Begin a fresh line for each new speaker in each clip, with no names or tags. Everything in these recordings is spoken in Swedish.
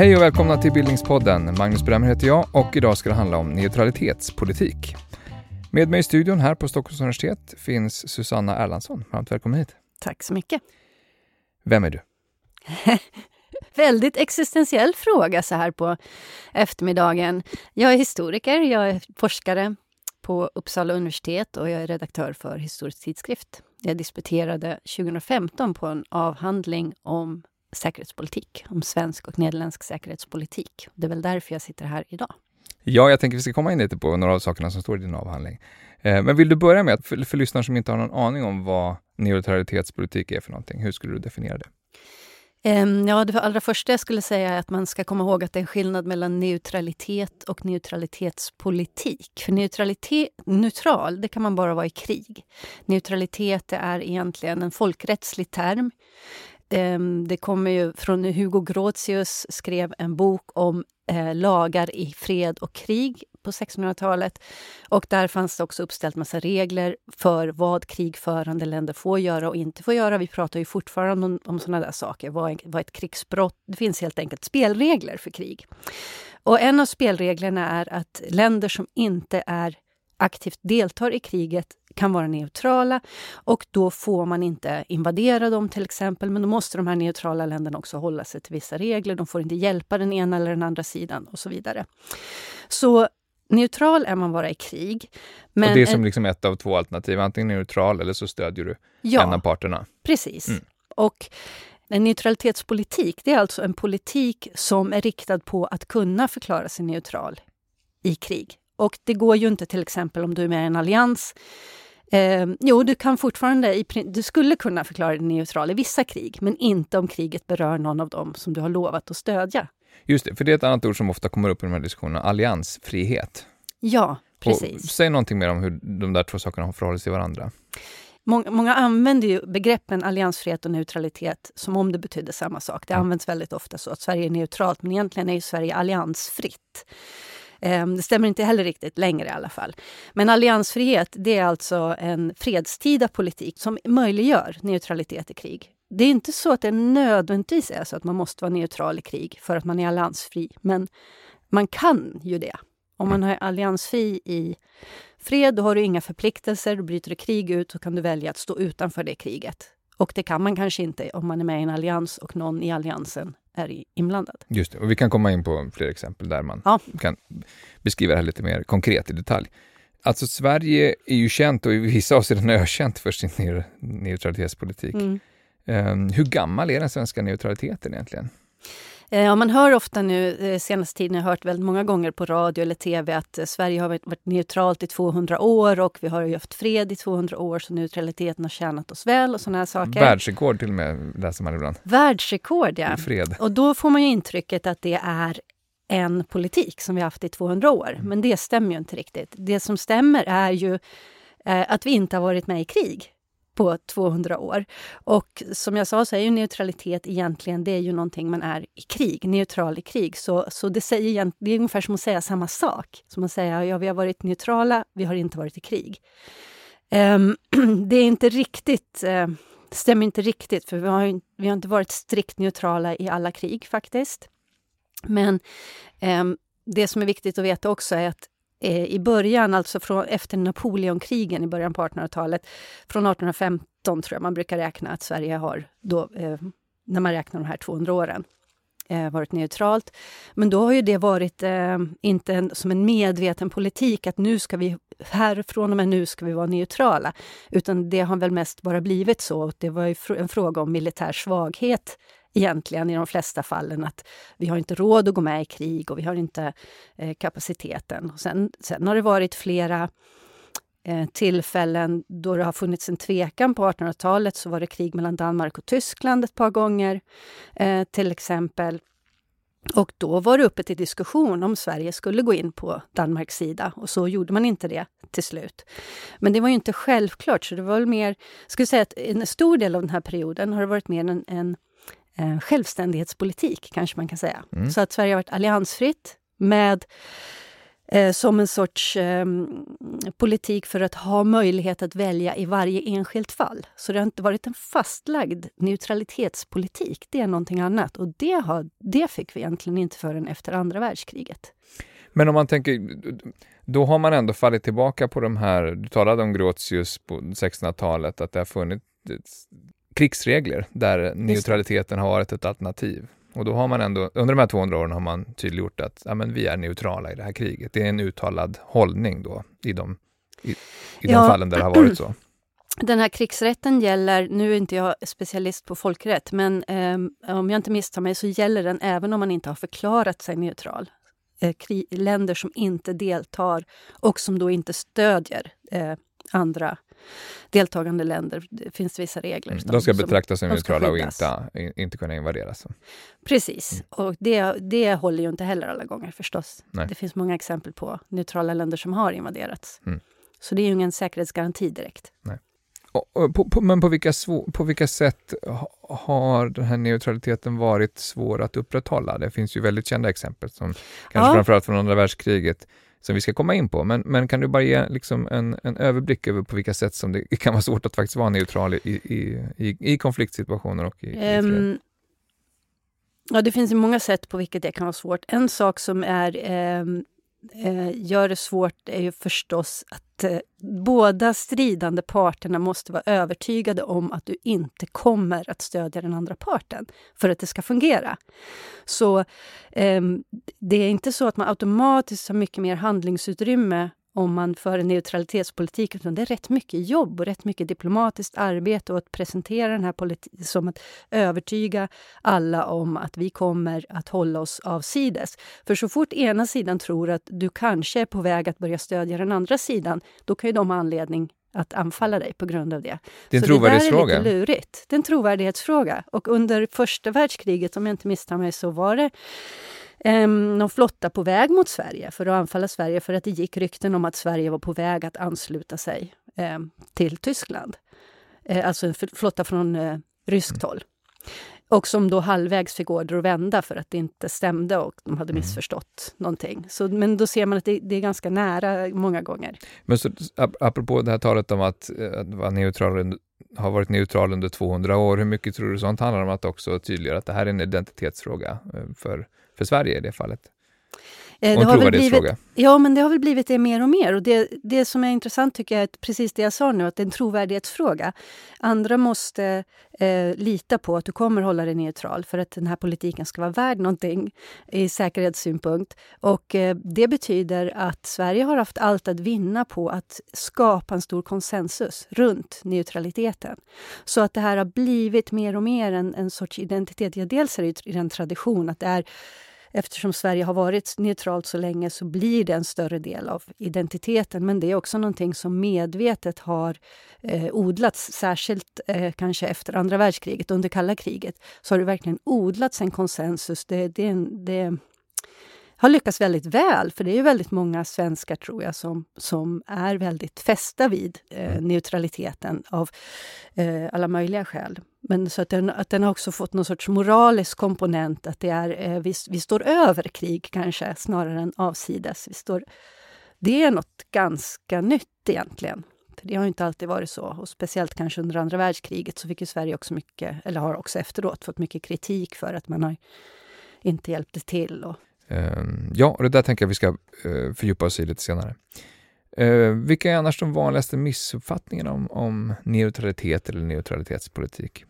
Hej och välkomna till Bildningspodden. Magnus Bremmer heter jag och idag ska det handla om neutralitetspolitik. Med mig i studion här på Stockholms universitet finns Susanna Erlandsson. Varmt välkommen hit.
Tack så mycket.
Vem är du?
Väldigt existentiell fråga så här på eftermiddagen. Jag är historiker, jag är forskare på Uppsala universitet och jag är redaktör för Historisk tidskrift. Jag disputerade 2015 på en avhandling om säkerhetspolitik, om svensk och nederländsk säkerhetspolitik. Det är väl därför jag sitter här idag.
Ja, jag tänker vi ska komma in lite på några av sakerna som står i din avhandling. Eh, men vill du börja med, för, för lyssnare som inte har någon aning om vad neutralitetspolitik är för någonting, hur skulle du definiera det?
Ehm, ja, det allra första jag skulle säga är att man ska komma ihåg att det är en skillnad mellan neutralitet och neutralitetspolitik. För neutralitet, neutral, det kan man bara vara i krig. Neutralitet är egentligen en folkrättslig term ehm, det kommer ju från Hugo Grotius skrev en bok om eh, lagar i fred och krig på 1600-talet. Och där fanns det också uppställt massa regler för vad krigförande länder får göra och inte får göra. Vi pratar ju fortfarande om, om såna där saker. Vad, vad ett krigsbrott? Det finns helt enkelt spelregler för krig. Och en av spelreglerna är att länder som inte är aktivt deltar i kriget kan vara neutrala och då får man inte invadera dem till exempel. Men då måste de här neutrala länderna också hålla sig till vissa regler. De får inte hjälpa den ena eller den andra sidan och så vidare. Så neutral är man bara i krig.
Men och det är som liksom ett av två alternativ, antingen neutral eller så stödjer du ja, en av parterna.
Precis. Mm. Och en neutralitetspolitik, det är alltså en politik som är riktad på att kunna förklara sig neutral i krig. Och det går ju inte till exempel om du är med i en allians. Eh, jo, du kan fortfarande, du skulle kunna förklara dig neutral i vissa krig, men inte om kriget berör någon av dem som du har lovat att stödja.
Just det, för det är ett annat ord som ofta kommer upp i de här diskussionerna, alliansfrihet.
Ja, precis.
Och säg någonting mer om hur de där två sakerna förhåller sig till varandra.
Många, många använder ju begreppen alliansfrihet och neutralitet som om det betydde samma sak. Det används väldigt ofta så att Sverige är neutralt, men egentligen är ju Sverige alliansfritt. Ehm, det stämmer inte heller riktigt längre i alla fall. Men alliansfrihet det är alltså en fredstida politik som möjliggör neutralitet i krig. Det är inte så att det nödvändigtvis är så att man måste vara neutral i krig för att man är alliansfri, men man kan ju det. Om man är alliansfri i fred, då har du inga förpliktelser. Då bryter det krig ut, så kan du välja att stå utanför det kriget. Och det kan man kanske inte om man är med i en allians och någon i alliansen är inblandad.
Just det, och vi kan komma in på fler exempel där man ja. kan beskriva det här lite mer konkret i detalj. Alltså Sverige är ju känt och i vissa avseenden ökänt för sin neutralitetspolitik. Mm. Um, hur gammal är den svenska neutraliteten egentligen?
Eh, ja, man hör ofta nu, eh, senaste tiden, jag har hört väldigt många gånger på radio eller tv att eh, Sverige har varit neutralt i 200 år och vi har ju haft fred i 200 år så neutraliteten har tjänat oss väl och sådana här saker.
Världsrekord till och med läser man ibland.
Världsrekord, ja.
Fred.
Och då får man ju intrycket att det är en politik som vi haft i 200 år. Mm. Men det stämmer ju inte riktigt. Det som stämmer är ju att vi inte har varit med i krig på 200 år. Och som jag sa så är ju neutralitet egentligen det är ju någonting man är i krig, neutral i krig. Så, så det, säger, det är ungefär som att säga samma sak. Som att säga ja, vi har varit neutrala, vi har inte varit i krig. Um, det är inte riktigt, uh, stämmer inte riktigt, för vi har, vi har inte varit strikt neutrala i alla krig faktiskt. Men um, det som är viktigt att veta också är att Eh, i början, alltså från, efter Napoleonkrigen i början på 1800-talet, från 1815 tror jag man brukar räkna att Sverige har, då, eh, när man räknar de här 200 åren, eh, varit neutralt. Men då har ju det varit eh, inte en, som en medveten politik att nu ska vi, härifrån och med nu ska vi vara neutrala. Utan det har väl mest bara blivit så. Det var ju en fråga om militär svaghet egentligen i de flesta fallen att vi har inte råd att gå med i krig och vi har inte eh, kapaciteten. Sen, sen har det varit flera eh, tillfällen då det har funnits en tvekan. På 1800-talet så var det krig mellan Danmark och Tyskland ett par gånger, eh, till exempel. Och då var det uppe till diskussion om Sverige skulle gå in på Danmarks sida och så gjorde man inte det till slut. Men det var ju inte självklart, så det var väl mer... Skulle säga att en stor del av den här perioden har det varit mer en, en eh, självständighetspolitik, kanske man kan säga. Mm. Så att Sverige har varit alliansfritt med eh, som en sorts eh, politik för att ha möjlighet att välja i varje enskilt fall. Så det har inte varit en fastlagd neutralitetspolitik, det är någonting annat. Och det, har, det fick vi egentligen inte förrän efter andra världskriget.
Men om man tänker, då har man ändå fallit tillbaka på de här, du talade om Grotius på 1600-talet, att det har funnits krigsregler där neutraliteten har varit ett alternativ. Och då har man ändå, under de här 200 åren har man tydliggjort att ja, men vi är neutrala i det här kriget. Det är en uttalad hållning då i de, i, i de ja. fallen där det har varit så.
Den här krigsrätten gäller, nu är inte jag specialist på folkrätt, men eh, om jag inte misstar mig så gäller den även om man inte har förklarat sig neutral. Eh, länder som inte deltar och som då inte stödjer eh, andra deltagande länder. Det finns vissa regler. Mm,
de ska betraktas som neutrala och inte, inte kunna invaderas.
Precis, mm. och det, det håller ju inte heller alla gånger förstås. Nej. Det finns många exempel på neutrala länder som har invaderats. Mm. Så det är ju ingen säkerhetsgaranti direkt.
Nej. På, på, men på vilka, på vilka sätt har den här neutraliteten varit svår att upprätthålla? Det finns ju väldigt kända exempel, som kanske ja. framförallt från andra världskriget, som vi ska komma in på. Men, men kan du bara ge liksom en, en överblick över på vilka sätt som det kan vara svårt att faktiskt vara neutral i, i, i, i konfliktsituationer och i, um, i ehm,
ja, det finns många sätt på vilket det kan vara svårt. En sak som är um, eh, gör det svårt är ju förstås att Eh, båda stridande parterna måste vara övertygade om att du inte kommer att stödja den andra parten för att det ska fungera. Så eh, det är inte så att man automatiskt har mycket mer handlingsutrymme om man för en neutralitetspolitik, utan det är rätt mycket jobb och rätt mycket diplomatiskt arbete och att presentera den här politiken som att övertyga alla om att vi kommer att hålla oss avsides. För så fort ena sidan tror att du kanske är på väg att börja stödja den andra sidan, då kan ju de ha anledning att anfalla dig på grund av det.
Det är en trovärdighetsfråga.
Det är lite lurigt. Det är en trovärdighetsfråga. Och under första världskriget, om jag inte misstar mig, så var det någon flotta på väg mot Sverige för att anfalla Sverige för att det gick rykten om att Sverige var på väg att ansluta sig eh, till Tyskland. Eh, alltså en flotta från eh, ryskt håll. Och som då halvvägs fick order att vända för att det inte stämde och de hade mm. missförstått någonting. Så, men då ser man att det, det är ganska nära många gånger.
Men så, apropå det här talet om att, att vara neutral, har varit neutral under 200 år, hur mycket tror du sånt handlar om att också tydliggöra att det här är en identitetsfråga eh, för för Sverige i det fallet.
Eh, och en trovärdighetsfråga. Ja, men det har väl blivit det mer och mer. Och det, det som är intressant tycker jag är precis det jag sa nu, att det är en trovärdighetsfråga. Andra måste eh, lita på att du kommer hålla dig neutral för att den här politiken ska vara värd någonting i säkerhetssynpunkt. Och eh, det betyder att Sverige har haft allt att vinna på att skapa en stor konsensus runt neutraliteten. Så att det här har blivit mer och mer en, en sorts identitet. Ja, dels är det ju en tradition att det är eftersom Sverige har varit neutralt så länge så blir det en större del av identiteten. Men det är också någonting som medvetet har eh, odlats, särskilt eh, kanske efter andra världskriget, under kalla kriget. Så har det verkligen odlats en konsensus. Det, det, det har lyckats väldigt väl, för det är väldigt många svenskar tror jag som, som är väldigt fästa vid eh, mm. neutraliteten av eh, alla möjliga skäl. Men så att den, att den har också fått någon sorts moralisk komponent, att det är, eh, vi, vi står över krig kanske, snarare än avsides. Vi står, det är något ganska nytt egentligen. För det har inte alltid varit så. Och speciellt kanske under andra världskriget så fick ju Sverige också mycket, eller har också efteråt fått mycket kritik för att man har inte hjälpte till. Och...
Ehm, ja, och det där tänker jag vi ska eh, fördjupa oss i lite senare. Ehm, vilka är annars de vanligaste missuppfattningarna om, om neutralitet eller neutralitetspolitik?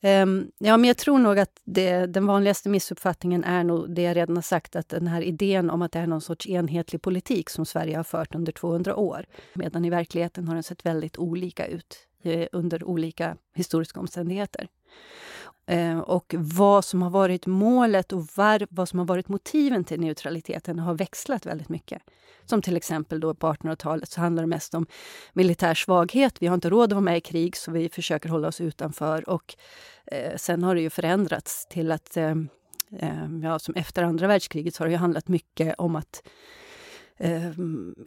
Ehm, ja, men jag tror nog att det, den vanligaste missuppfattningen är nog det jag redan har sagt, att den här idén om att det är någon sorts enhetlig politik som Sverige har fört under 200 år, medan i verkligheten har den sett väldigt olika ut eh, under olika historiska omständigheter. Eh, och vad som har varit målet och var, vad som har varit motiven till neutraliteten har växlat väldigt mycket. Som till exempel då på 1800-talet så handlar det mest om militär svaghet. Vi har inte råd att vara med i krig så vi försöker hålla oss utanför. Och eh, sen har det ju förändrats till att, eh, eh ja, som efter andra världskriget så har det ju handlat mycket om att eh,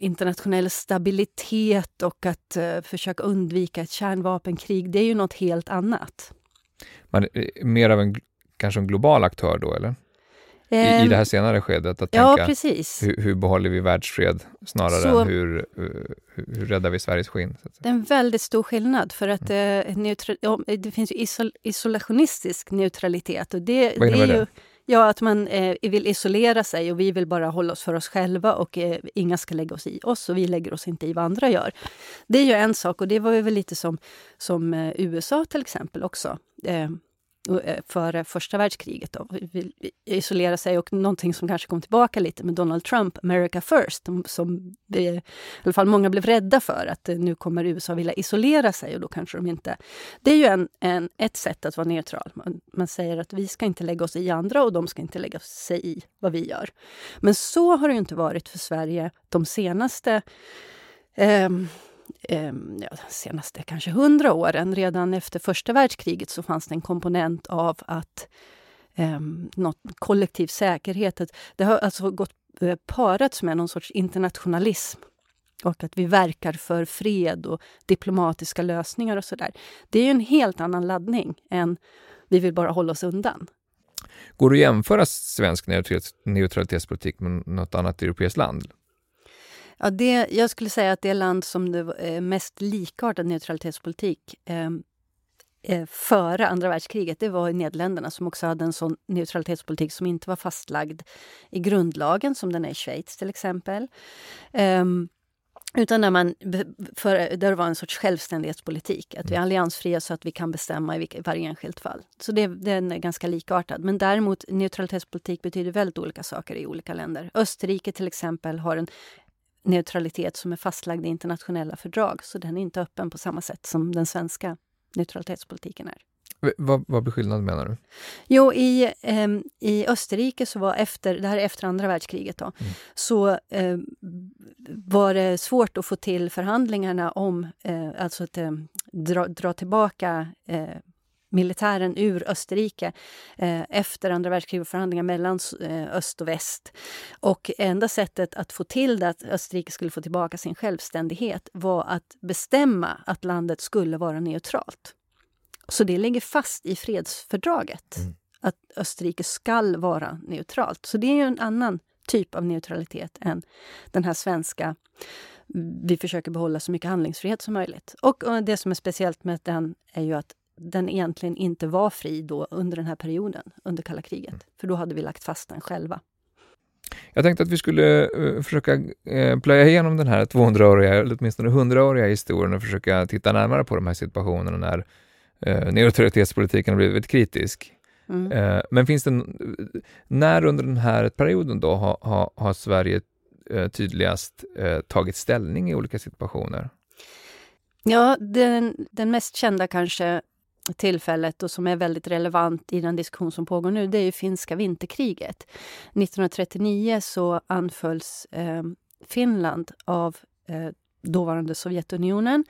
internationell stabilitet och att eh, försöka undvika ett kärnvapenkrig. Det är ju något helt annat
man är mer av en, kanske en global aktör då, eller? i, i det här ehm, senare skedet? Att
ja, tänka, precis.
Hur, hur behåller vi världsfred snarare så, än hur, hur, hur räddar vi Sveriges skinn?
Det är en väldigt stor skillnad, för att mm. eh, det finns ju isol, isolationistisk neutralitet. Och det,
Vad innebär
det?
Är ju,
Ja, att man eh, vill isolera sig och vi vill bara hålla oss för oss själva och eh, inga ska lägga oss i oss och vi lägger oss inte i vad andra gör. Det är ju en sak och det var väl lite som, som eh, USA till exempel också. Eh, Eh, före första världskriget. Då. Vill isolera sig och någonting som kanske kom tillbaka lite med Donald Trump, America first, som det, i alla fall många blev rädda för att eh, nu kommer USA vilja isolera sig och då kanske de inte... Det är ju en, en, ett sätt att vara neutral. Man, man säger att vi ska inte lägga oss i andra och de ska inte lägga sig i vad vi gör. Men så har det inte varit för Sverige de senaste eh, eh, senaste kanske hundra åren, redan efter första världskriget, så fanns det en komponent av att eh, något kollektiv säkerhet. Det har alltså gått eh, parats med någon sorts internationalism och att vi verkar för fred och diplomatiska lösningar och sådär. Det är ju en helt annan laddning än vi vill bara hålla oss undan.
Går det att jämföra svensk neutralitetspolitik med något annat europeiskt land?
Ja, det, jag skulle säga att det land som det är mest likartad neutralitetspolitik eh, eh, före andra världskriget, det var i Nederländerna som också hade en sån neutralitetspolitik som inte var fastlagd i grundlagen, som den är i Schweiz till exempel. Eh, utan där, man, för, där det var en sorts självständighetspolitik. Att vi är mm. alliansfria så att vi kan bestämma i varje enskilt fall. Så det, den är ganska likartad. Men däremot neutralitetspolitik betyder väldigt olika saker i olika länder. Österrike till exempel har en neutralitet som är fastlagd i internationella fördrag. Så den är inte öppen på samma sätt som den svenska neutralitetspolitiken är.
Vad, vad blir skillnaden menar du?
Jo, i, eh, i Österrike, så var efter, det här är efter andra världskriget, då, mm. så eh, var det svårt att få till förhandlingarna om eh, alltså att eh, dra, dra tillbaka eh, militären ur Österrike eh, efter andra världskriget, förhandlingar mellan eh, öst och väst. Och enda sättet att få till det, att Österrike skulle få tillbaka sin självständighet, var att bestämma att landet skulle vara neutralt. Så det ligger fast i fredsfördraget, mm. att Österrike skall vara neutralt. Så det är en annan typ av neutralitet än den här svenska vi försöker behålla så mycket handlingsfrihet som möjligt. Och det som är speciellt med den är ju att den egentligen inte var fri då under den här perioden, under kalla kriget. Mm. För då hade vi lagt fast den själva.
Jag tänkte att vi skulle uh, försöka uh, plöja igenom den här 200-åriga, eller åtminstone 100-åriga historien och försöka titta närmare på de här situationerna när uh, neutralitetspolitiken har blivit kritisk. Mm. Men finns det, när under den här perioden då har, har, har Sverige tydligast tagit ställning i olika situationer?
Ja, den, den mest kända kanske tillfället och som är väldigt relevant i den diskussion som pågår nu, det är ju finska vinterkriget. 1939 så anfölls eh, Finland av eh, dåvarande Sovjetunionen.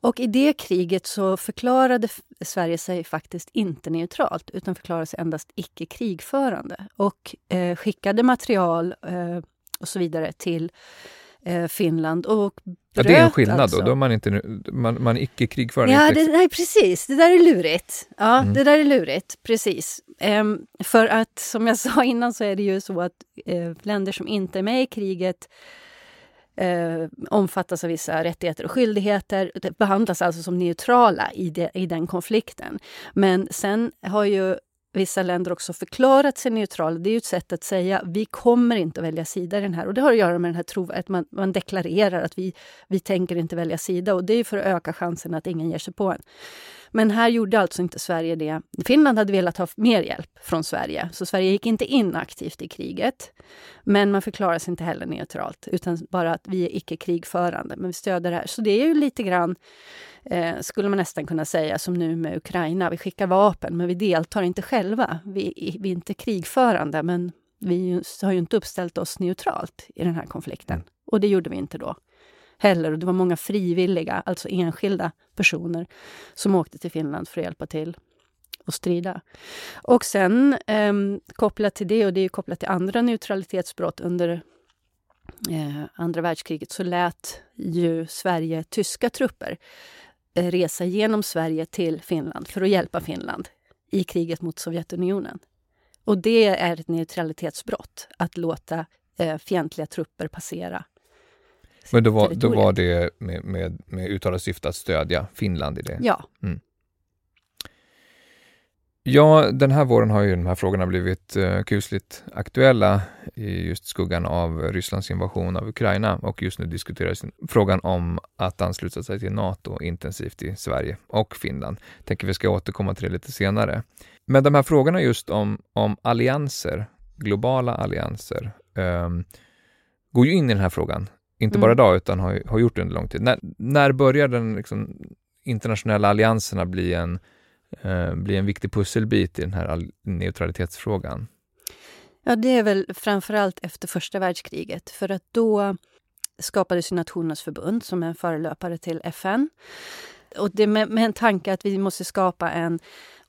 Och i det kriget så förklarade Sverige sig faktiskt inte neutralt utan förklarade sig endast icke krigförande och eh, skickade material eh, och så vidare till eh, Finland och
Ja, det är en skillnad alltså. då, då är man, inte, man, man är icke krigförande.
Ja, det, nej, precis. Det där är lurigt. Ja, mm. det där är lurigt, precis. Um, för att som jag sa innan så är det ju så att uh, länder som inte är med i kriget uh, omfattas av vissa rättigheter och skyldigheter, det behandlas alltså som neutrala i, de, i den konflikten. Men sen har ju vissa länder också förklarat sig neutrala. Det är ju ett sätt att säga vi kommer inte att välja sida i den här. Och det har att göra med den här tro, att man, man deklarerar att vi, vi tänker inte välja sida. Och det är för att öka chansen att ingen ger sig på en. Men här gjorde alltså inte Sverige det. Finland hade velat ha mer hjälp från Sverige, så Sverige gick inte in aktivt i kriget. Men man förklarar sig inte heller neutralt, utan bara att vi är icke krigförande, men vi stöder det här. Så det är ju lite grann, eh, skulle man nästan kunna säga, som nu med Ukraina. Vi skickar vapen, men vi deltar inte själva. Vi, vi är inte krigförande, men vi har ju inte uppställt oss neutralt i den här konflikten. Mm. Och det gjorde vi inte då heller. Och det var många frivilliga, alltså enskilda personer, som åkte till Finland för att hjälpa till och strida. Och sen eh, kopplat till det, och det är kopplat till andra neutralitetsbrott under eh, andra världskriget, så lät ju Sverige tyska trupper eh, resa genom Sverige till Finland för att hjälpa Finland i kriget mot Sovjetunionen. Och det är ett neutralitetsbrott, att låta eh, fientliga trupper passera.
Men då var, då var det med, med, med uttalat syfte att stödja Finland i det?
Ja. Mm.
Ja, den här våren har ju de här frågorna blivit uh, kusligt aktuella i just skuggan av Rysslands invasion av Ukraina och just nu diskuteras frågan om att ansluta sig till NATO intensivt i Sverige och Finland. Tänker vi ska återkomma till det lite senare. Men de här frågorna just om, om allianser, globala allianser, um, går ju in i den här frågan. Inte mm. bara idag, utan har, har gjort det under lång tid. När, när börjar den liksom, internationella allianserna bli en eh, bli en viktig pusselbit i den här neutralitetsfrågan?
Ja, det är väl framförallt efter första världskriget, för att då skapades Nationernas förbund som är en förelöpare till FN. Och det med, med en tanke att vi måste skapa en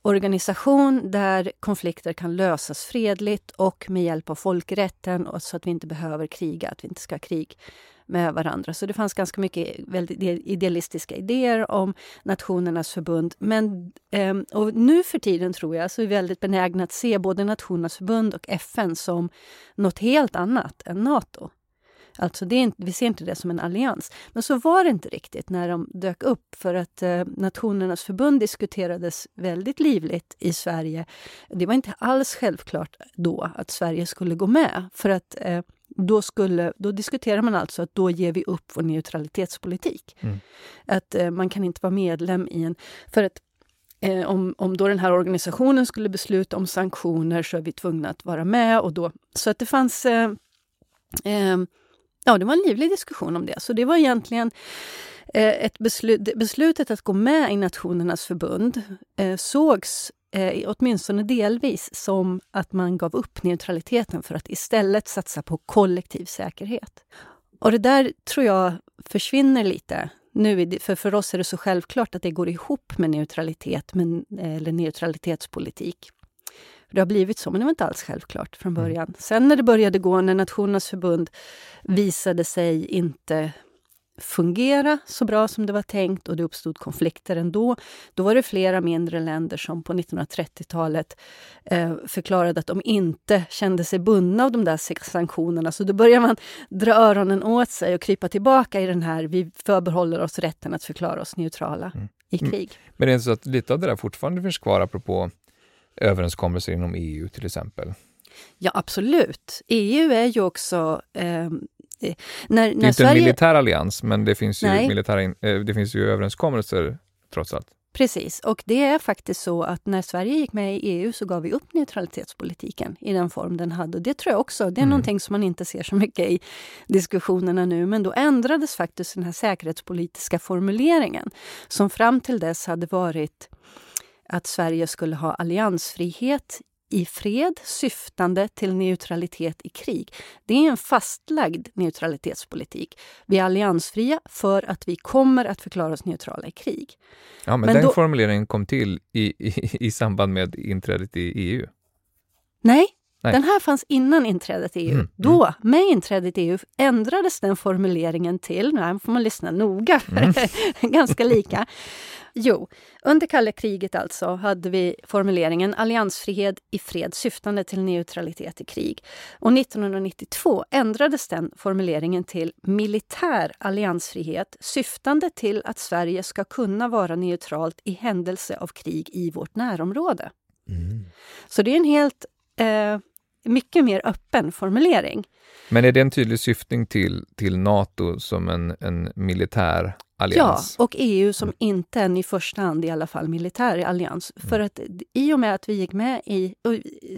organisation där konflikter kan lösas fredligt och med hjälp av folkrätten och så att vi inte behöver kriga, att vi inte ska ha krig med varandra. Så det fanns ganska mycket väldigt idealistiska idéer om Nationernas förbund. Men ehm, och nu för tiden tror jag så är vi väldigt benägna att se både Nationernas förbund och FN som något helt annat än Nato. Alltså det är inte, vi ser inte det som en allians. Men så var det inte riktigt när de dök upp för att eh, Nationernas förbund diskuterades väldigt livligt i Sverige. Det var inte alls självklart då att Sverige skulle gå med för att eh, då, skulle, då diskuterar man alltså att då ger vi upp vår neutralitetspolitik. Mm. Att eh, man kan inte vara medlem i en... För att eh, om, om då den här organisationen skulle besluta om sanktioner så är vi tvungna att vara med. Och då, så att det fanns... Eh, eh ja, det var en livlig diskussion om det. Så det var egentligen eh, ett beslut, beslutet att gå med i Nationernas förbund eh, sågs eh, åtminstone delvis som att man gav upp neutraliteten för att istället satsa på kollektiv säkerhet. Och det där tror jag försvinner lite nu. För, för oss är det så självklart att det går ihop med neutralitet, men, eller neutralitetspolitik. Det har blivit så, men det var inte alls självklart från mm. början. Sen när det började gå, när Nationernas förbund visade sig inte fungera så bra som det var tänkt och det uppstod konflikter ändå. Då var det flera mindre länder som på 1930-talet eh, förklarade att de inte kände sig bundna av de där sanktionerna. Så då börjar man dra öronen åt sig och krypa tillbaka i den här, vi förbehåller oss rätten att förklara oss neutrala mm. i krig.
Men det är så att lite av det där fortfarande finns kvar apropå överenskommelser inom EU till exempel?
Ja, absolut. EU är ju också eh,
när, när det är inte Sverige... en militär allians, men det finns, ju militära, eh, det finns ju överenskommelser trots allt.
Precis, och det är faktiskt så att när Sverige gick med i EU så gav vi upp neutralitetspolitiken i den form den hade. Och det tror jag också, det är mm. som man inte ser så mycket i diskussionerna nu, men då ändrades faktiskt den här säkerhetspolitiska formuleringen som fram till dess hade varit att Sverige skulle ha alliansfrihet i fred syftande till neutralitet i krig. Det är en fastlagd neutralitetspolitik. Vi är alliansfria för att vi kommer att förklara oss neutrala i krig.
Ja, men, men den då... formuleringen kom till i, i, i samband med inträdet i EU?
Nej, Nej. Den här fanns innan inträdet i EU. Mm, Då, mm. med inträdet i EU, ändrades den formuleringen till, nu får man lyssna noga, för mm. ganska lika. Jo, under kalla kriget alltså hade vi formuleringen alliansfrihet i fred syftande till neutralitet i krig. Och 1992 ändrades den formuleringen till militär alliansfrihet syftande till att Sverige ska kunna vara neutralt i händelse av krig i vårt närområde. Mm. Så det är en helt eh, mycket mer öppen formulering.
Men är det en tydlig syftning till, till Nato som en, en militär allians?
Ja, och EU som mm. inte en i första hand i alla fall militär allians. Mm. För att i och med att vi gick med i...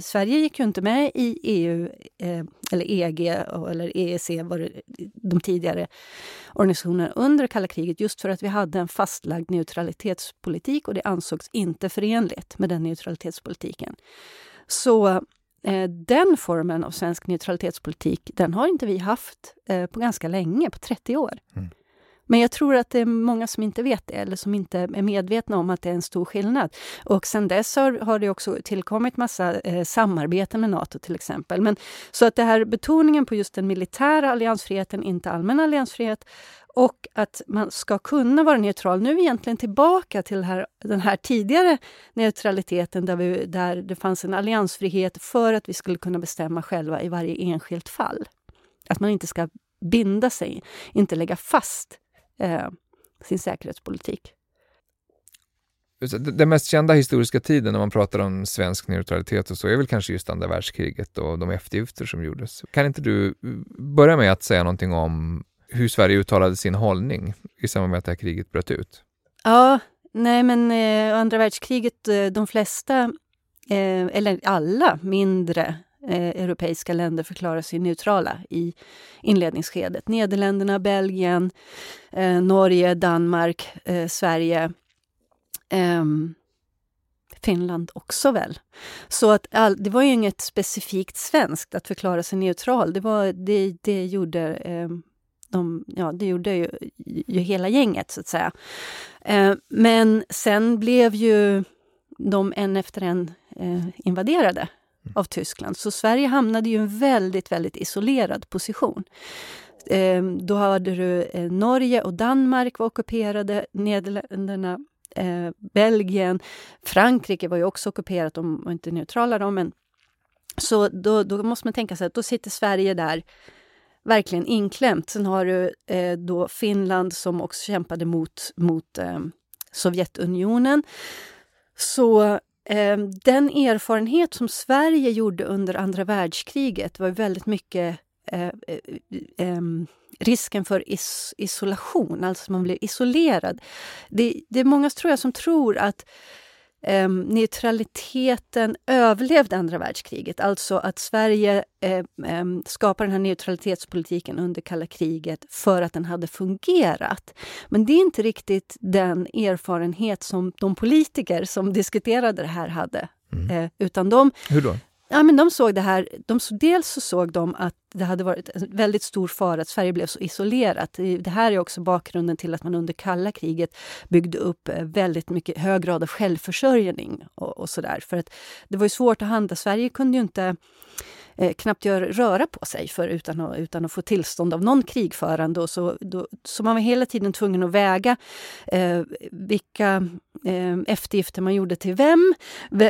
Sverige gick ju inte med i EU eh, eller EG eller EEC, var det, de tidigare organisationerna under kalla kriget, just för att vi hade en fastlagd neutralitetspolitik och det ansågs inte förenligt med den neutralitetspolitiken. Så Eh, den formen av svensk neutralitetspolitik, den har inte vi haft eh, på ganska länge, på 30 år. Mm. Men jag tror att det är många som inte vet det eller som inte är medvetna om att det är en stor skillnad. Och sen dess har, har det också tillkommit massa eh, samarbeten med Nato till exempel. Men, så att det här betoningen på just den militära alliansfriheten, inte allmän alliansfrihet, och att man ska kunna vara neutral. Nu är vi egentligen tillbaka till här, den här tidigare neutraliteten där, vi, där det fanns en alliansfrihet för att vi skulle kunna bestämma själva i varje enskilt fall. Att man inte ska binda sig, inte lägga fast eh, sin säkerhetspolitik.
Den mest kända historiska tiden när man pratar om svensk neutralitet och så är väl kanske just andra världskriget och de eftergifter som gjordes. Kan inte du börja med att säga någonting om hur Sverige uttalade sin hållning i samband med att det här kriget bröt ut?
Ja, nej men eh, andra världskriget, eh, de flesta, eh, eller alla mindre eh, europeiska länder förklarar sig neutrala i inledningsskedet. Nederländerna, Belgien, eh, Norge, Danmark, eh, Sverige. Ehm, Finland också väl. Så att all, det var ju inget specifikt svenskt att förklara sig neutral. Det, var, det, det gjorde eh, de, ja, det gjorde ju, ju hela gänget, så att säga. Eh, men sen blev ju de en efter en eh, invaderade. Mm. av Tyskland. Så Sverige hamnade i en väldigt, väldigt isolerad position. Eh, då hade du eh, Norge och Danmark var ockuperade, Nederländerna, eh, Belgien, Frankrike var ju också ockuperat, de var inte neutrala då, men så då, då måste man tänka sig att då sitter Sverige där verkligen inklämt. Sen har du eh, då Finland som också kämpade mot, mot eh, Sovjetunionen. Så Ehm, den erfarenhet som Sverige gjorde under andra världskriget var väldigt mycket eh, eh, eh, risken för is isolation, alltså man blir isolerad. Det, det är många tror jag som tror att eh, neutraliteten överlevde andra världskriget. Alltså att Sverige eh, eh, skapade den här neutralitetspolitiken under kalla kriget för att den hade fungerat. Men det är inte riktigt den erfarenhet som de politiker som diskuterade det här hade. Mm. Eh, utan de,
Hur då?
Ja, men de såg det här, de, dels så såg de att det hade varit en väldigt stor fara att Sverige blev så isolerat. Det här är också bakgrunden till att man under kalla kriget byggde upp eh, väldigt mycket hög grad av självförsörjning och, och sådär. För att det var ju svårt att handla. Sverige kunde ju inte eh, knappt gör, röra på sig för utan, att, utan att få tillstånd av någon krigförande. Och så, då, så man var hela tiden tvungen att väga eh, vilka eh, eftergifter man gjorde till vem.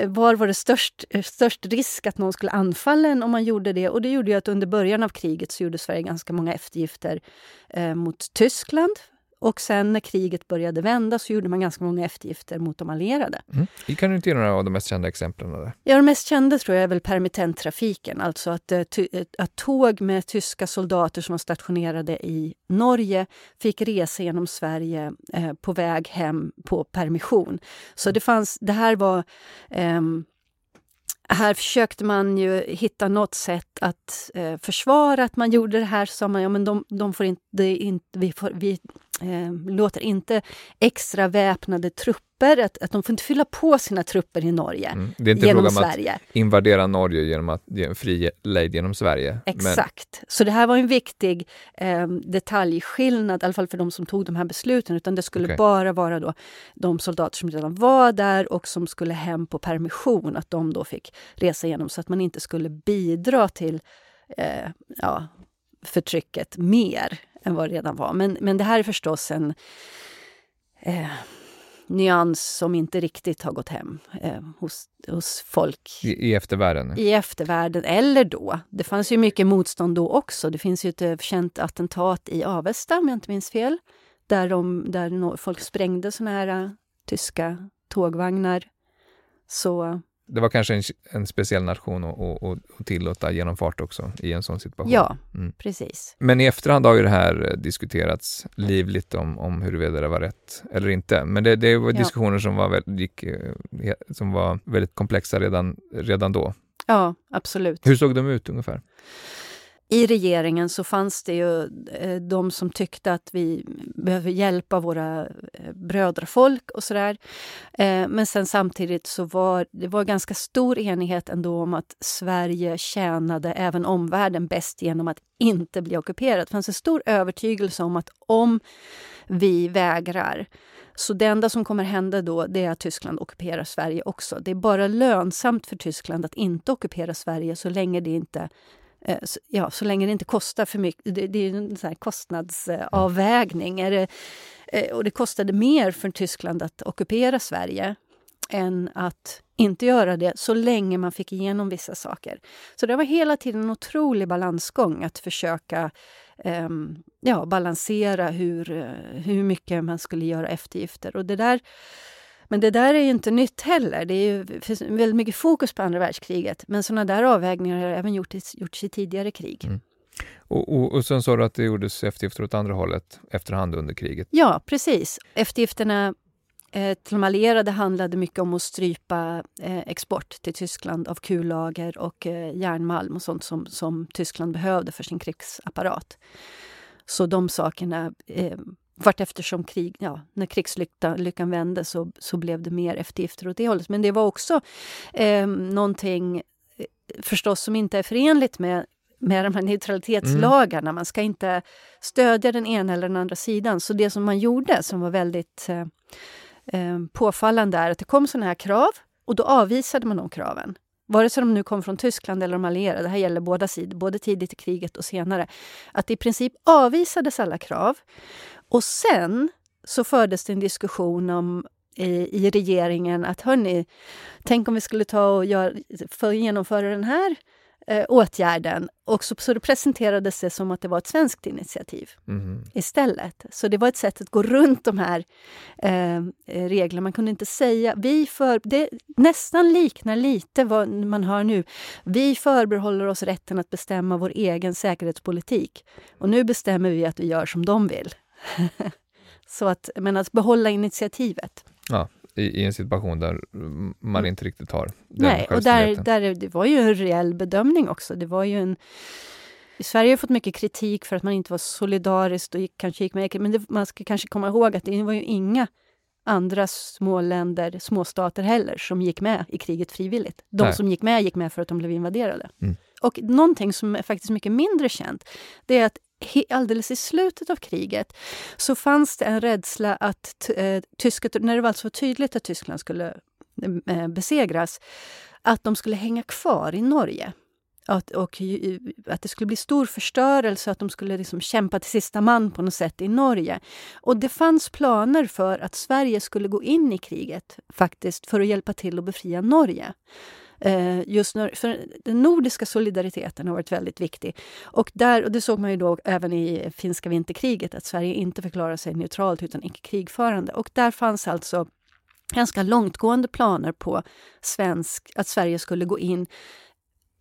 Var var det störst, eh, störst risk att någon skulle anfalla en om man gjorde det? Och det gjorde ju att under början av kriget så gjorde Sverige ganska många eftergifter eh, mot Tyskland och sen när kriget började vända så gjorde man ganska många eftergifter mot de allierade.
Mm. Kan du inte ge några av de mest kända exemplen? Där?
Ja, de mest kända tror jag är väl permittenttrafiken, alltså att, eh, eh, att tåg med tyska soldater som var stationerade i Norge fick resa genom Sverige eh, på väg hem på permission. Så det fanns, det här var eh, här försökte man ju hitta något sätt att eh, försvara att man gjorde det här. Så sa man ja, men de, de får inte, inte vi, får, vi eh, låter inte extra väpnade trupper, att, att de får inte fylla på sina trupper i Norge mm.
Det är inte genom fråga om Sverige. att invadera Norge genom att ge en fri lejd genom Sverige.
Exakt. Men... Så det här var en viktig eh, detaljskillnad, i alla fall för de som tog de här besluten, utan det skulle okay. bara vara då de soldater som redan var där och som skulle hem på permission, att de då fick resa igenom så att man inte skulle bidra till eh, ja, förtrycket mer än vad det redan var. Men, men det här är förstås en eh, nyans som inte riktigt har gått hem eh, hos, hos folk.
I, I, eftervärlden?
I eftervärlden, eller då. Det fanns ju mycket motstånd då också. Det finns ju ett eh, känt attentat i Avesta, om jag inte minns fel, där, de, där folk sprängde såna här uh, tyska tågvagnar. Så
det var kanske en, en speciell nation att tillåta genomfart också i en sån situation.
Ja, mm. precis.
Men i efterhand har ju det här eh, diskuterats livligt om, om huruvida det var rätt eller inte. Men det, det var diskussioner ja. som, var väldigt, gick, eh, som var väldigt komplexa redan, redan då.
Ja, absolut.
Hur såg de ut ungefär?
I regeringen så fanns det ju eh, de som tyckte att vi behöver hjälpa våra eh, brödrafolk och sådär. Eh, men sen samtidigt så var det var ganska stor enighet ändå om att Sverige tjänade även omvärlden bäst genom att inte bli ockuperat. Det fanns en stor övertygelse om att om vi vägrar så det enda som kommer hända då det är att Tyskland ockuperar Sverige också. Det är bara lönsamt för Tyskland att inte ockupera Sverige så länge det inte Eh, ja, så länge det inte kostar för mycket. Det, det är en sån kostnadsavvägning. Är det, eh, och det kostade mer för Tyskland att ockupera Sverige än att inte göra det så länge man fick igenom vissa saker. Så det var hela tiden en otrolig balansgång att försöka um, ja, balansera hur, eh, hur mycket man skulle göra eftergifter. Och det där men det där är ju inte nytt heller. Det är ju, finns väldigt mycket fokus på andra världskriget. Men sådana där avvägningar har även gjorts, gjorts i tidigare krig. Mm.
Och, och, och sen sa du att det gjordes eftergifter åt andra hållet efterhand under kriget?
Ja, precis. Eftergifterna eh, till de allierade handlade mycket om att strypa eh, export till Tyskland av kullager och eh, järnmalm och sånt som, som Tyskland behövde för sin krigsapparat. Så de sakerna eh, vart eftersom krig, ja, när krigslyckan vände så, så blev det mer eftergifter åt det hållet. Men det var också eh, någonting eh, förstås som inte är förenligt med med de här neutralitetslagarna. Mm. Man ska inte stödja den ena eller den andra sidan. Så det som man gjorde, som var väldigt eh, eh påfallande, är att det kom såna här krav och då avvisade man de kraven. Vare sig de nu kom från Tyskland eller de allierade, det här gäller båda sidor, både tidigt i kriget och senare, att i princip avvisades alla krav. Och sen så fördes det en diskussion om i, i regeringen att hörni, tänk om vi skulle ta och gör, för genomföra den här eh, åtgärden. Och så, så det presenterades det som att det var ett svenskt initiativ mm. istället. Så det var ett sätt att gå runt de här eh, reglerna. Man kunde inte säga... Vi för, det nästan liknar lite vad man hör nu. Vi förbehåller oss rätten att bestämma vår egen säkerhetspolitik. Och nu bestämmer vi att vi gör som de vill. så att, men att behålla initiativet.
Ja, i, i, en situation där man inte riktigt har
den Nej, och där, där, det var ju en reell bedömning också. Det var ju en... Sverige har fått mycket kritik för att man inte var solidariskt och gick, kanske gick med. Men det, man ska kanske komma ihåg att det var ju inga andra små länder, småstater heller, som gick med i kriget frivilligt. De Nej. som gick med gick med för att de blev invaderade. Mm. Och någonting som är faktiskt mycket mindre känt, det är att alldeles i slutet av kriget så fanns det en rädsla att eh, tyska, när det var så tydligt att Tyskland skulle eh, eh, besegras, att de skulle hänga kvar i Norge. Att, och att det skulle bli stor förstörelse, att de skulle liksom kämpa till sista man på något sätt i Norge. Och det fanns planer för att Sverige skulle gå in i kriget faktiskt för att hjälpa till att befria Norge. Eh, just när, för den nordiska solidariteten har varit väldigt viktig. Och, där, och det såg man ju då även i finska vinterkriget, att Sverige inte förklarade sig neutralt utan icke krigförande. Och där fanns alltså ganska långtgående planer på svensk, att Sverige skulle gå in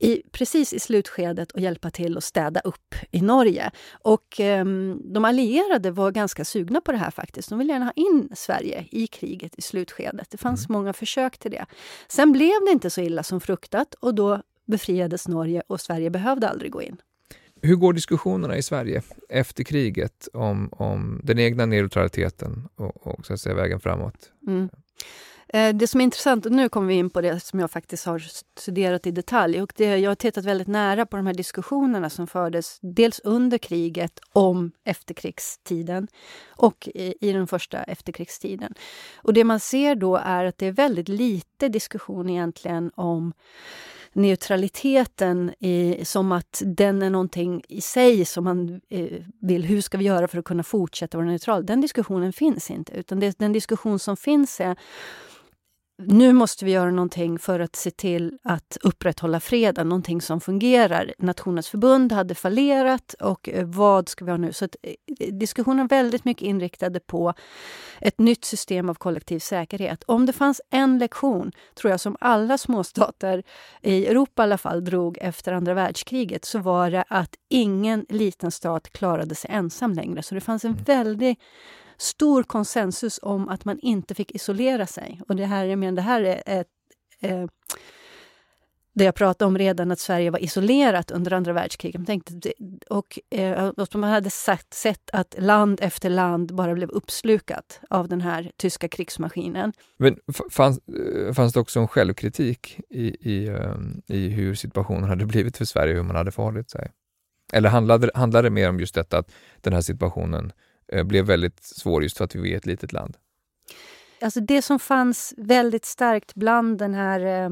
i, precis i slutskedet och hjälpa till att städa upp i Norge. Och eh, de allierade var ganska sugna på det här faktiskt. De ville gärna ha in Sverige i kriget i slutskedet. Det fanns mm. många försök till det. Sen blev det inte så illa som fruktat och då befriades Norge och Sverige behövde aldrig gå in.
Hur går diskussionerna i Sverige efter kriget om, om den egna neutraliteten och, och så att säga, vägen framåt? Mm.
Eh, det som är intressant, och nu kommer vi in på det som jag faktiskt har studerat i detalj. Och det, jag har tittat väldigt nära på de här diskussionerna som fördes dels under kriget om efterkrigstiden och i, i den första efterkrigstiden. Och det man ser då är att det är väldigt lite diskussion egentligen om neutraliteten i, som att den är någonting i sig som man eh, vill, hur ska vi göra för att kunna fortsätta vara neutral? Den diskussionen finns inte, utan det, den diskussion som finns är nu måste vi göra någonting för att se till att upprätthålla freden, någonting som fungerar. Nationens förbund hade fallerat och eh, vad ska vi ha nu? Så att, eh, diskussionen väldigt mycket inriktade på ett nytt system av kollektiv säkerhet. Om det fanns en lektion, tror jag, som alla småstater i Europa i alla fall drog efter andra världskriget, så var det att ingen liten stat klarade sig ensam längre. Så det fanns en väldig stor konsensus om att man inte fick isolera sig. Och det här, jag menar, det här är ett, eh, det jag pratade om redan, att Sverige var isolerat under andra världskriget. Tänkte, och, eh, och man hade sett, sett att land efter land bara blev uppslukat av den här tyska krigsmaskinen.
Men fanns, eh, fanns det också en självkritik i, i, ehm, i hur situationen hade blivit för Sverige, hur man hade förhållit sig? Eller handlade, handlade det mer om just detta att den här situationen eh, blev väldigt svår just för att vi är ett litet land?
Alltså det som fanns väldigt starkt bland den här eh,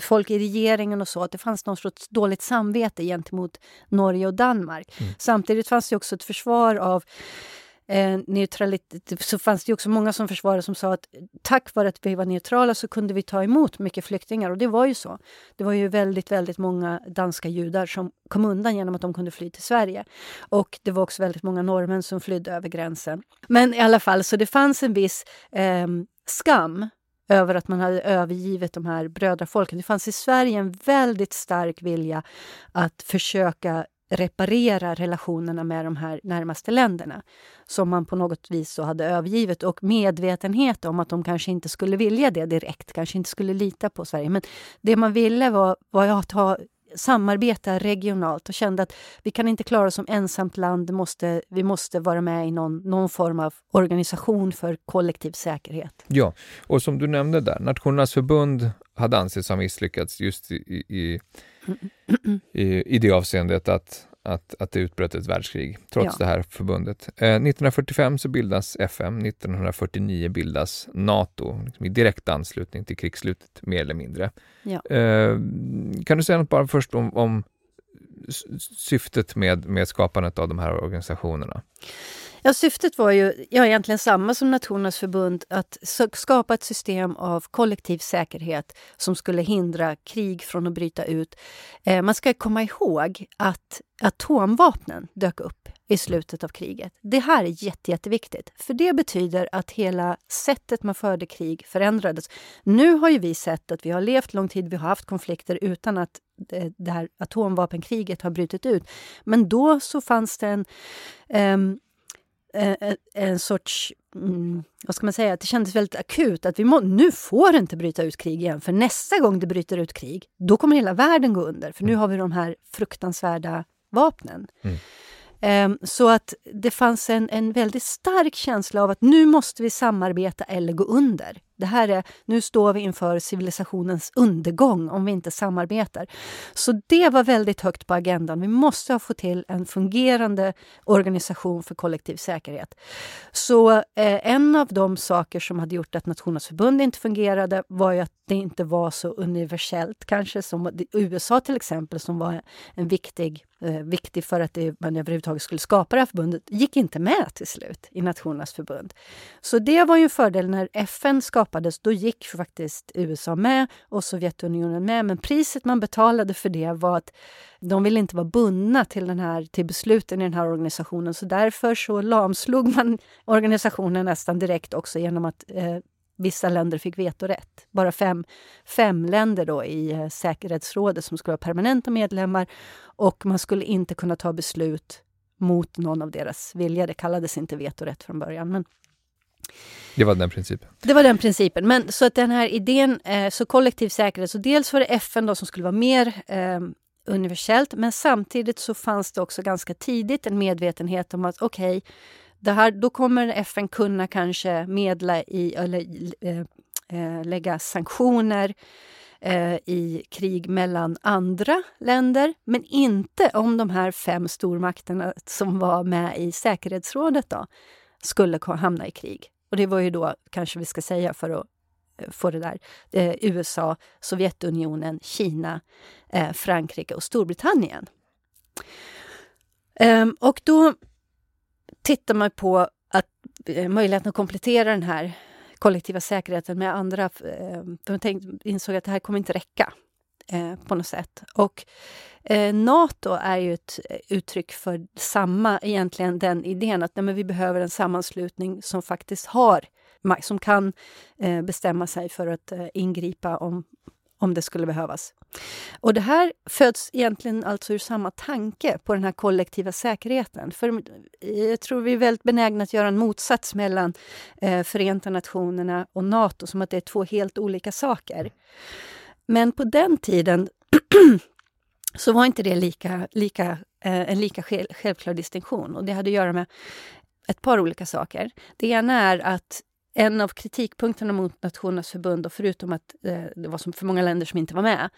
folk i regeringen och så, att det fanns någon sorts dåligt samvete gentemot Norge och Danmark. Mm. Samtidigt fanns det också ett försvar av eh, neutralitet, så fanns det också många som försvarade som sa att tack vare att vi var neutrala så kunde vi ta emot mycket flyktingar. Och det var ju så. Det var ju väldigt, väldigt många danska judar som kom undan genom att de kunde fly till Sverige. Och det var också väldigt många norrmän som flydde över gränsen. Men i alla fall, så det fanns en viss eh, skam över att man hade övergivit de här brödrafolken. Det fanns i Sverige en väldigt stark vilja att försöka reparera relationerna med de här närmaste länderna som man på något vis så hade övergivit och medvetenhet om att de kanske inte skulle vilja det direkt, kanske inte skulle lita på Sverige. Men det man ville var, var att ha samarbeta regionalt och kände att vi kan inte klara oss som ensamt land. Måste, vi måste vara med i någon, någon form av organisation för kollektiv säkerhet.
Ja, och som du nämnde där, Nationernas förbund hade ansetts ha misslyckats just i, i, i, i det avseendet att, att, att det utbröt ett världskrig, trots ja. det här förbundet. Eh, 1945 så bildas FM, 1949 bildas NATO, liksom i direkt anslutning till krigsslutet, mer eller mindre. Ja. Eh, kan du säga något bara först om, om syftet med, med skapandet av de här organisationerna?
Ja, syftet var ju ja, egentligen samma som Nationernas förbund, att skapa ett system av kollektiv säkerhet som skulle hindra krig från att bryta ut. Eh, man ska komma ihåg att atomvapnen dök upp i slutet av kriget. Det här är jätte, jätteviktigt, för det betyder att hela sättet man förde krig förändrades. Nu har ju vi sett att vi har levt lång tid, vi har haft konflikter utan att eh, det här atomvapenkriget har brutit ut. Men då så fanns det en um, en, en sorts... Mm, vad ska man säga? Det kändes väldigt akut. att vi må, Nu får det inte bryta ut krig igen, för nästa gång det bryter ut krig, då kommer hela världen gå under. För nu mm. har vi de här fruktansvärda vapnen. Mm. Um, så att det fanns en, en väldigt stark känsla av att nu måste vi samarbeta eller gå under. Det här är, nu står vi inför civilisationens undergång om vi inte samarbetar. Så det var väldigt högt på agendan. Vi måste få till en fungerande organisation för kollektiv säkerhet. Så eh, en av de saker som hade gjort att Nationernas förbund inte fungerade var ju att det inte var så universellt kanske som USA till exempel som var en viktig, eh, viktig för att det, man överhuvudtaget skulle skapa det här förbundet, gick inte med till slut i Nationernas förbund. Så det var ju en fördel när FN skapades, då gick faktiskt USA med och Sovjetunionen med. Men priset man betalade för det var att de ville inte vara bundna till, den här, till besluten i den här organisationen. Så därför så lamslog man organisationen nästan direkt också genom att eh, vissa länder fick vetorätt. Bara fem, fem länder då i eh, säkerhetsrådet som skulle vara permanenta medlemmar och man skulle inte kunna ta beslut mot någon av deras vilja. Det kallades inte vetorätt från början. Men
det var den principen?
Det var den principen. Men så att den här idén, eh, så kollektiv säkerhet, så dels var det FN då som skulle vara mer eh, universellt, men samtidigt så fanns det också ganska tidigt en medvetenhet om att okej, okay, då kommer FN kunna kanske medla i, eller äh, lägga sanktioner äh, i krig mellan andra länder, men inte om de här fem stormakterna som var med i säkerhetsrådet då, skulle hamna i krig. Och det var ju då, kanske vi ska säga för att få det där, eh, USA, Sovjetunionen, Kina, eh, Frankrike och Storbritannien. Ehm, och då tittar man på att, eh, möjligheten att komplettera den här kollektiva säkerheten med andra. Eh, de tänkte, insåg att det här kommer inte räcka eh, på något sätt. Och eh, Nato är ju ett eh, uttryck för samma, egentligen den idén att nej, men vi behöver en sammanslutning som faktiskt har som kan eh, bestämma sig för att eh, ingripa om, om det skulle behövas. Och det här föds egentligen alltså ur samma tanke på den här kollektiva säkerheten. För jag tror vi är väldigt benägna att göra en motsats mellan eh, Förenta Nationerna och Nato, som att det är två helt olika saker. men på den tiden så var inte det lika, lika, eh, en lika självklar distinktion. Och det hade att göra med ett par olika saker. Det ena är att en av kritikpunkterna mot Nationernas förbund, och förutom att eh, det var för många länder som inte var med,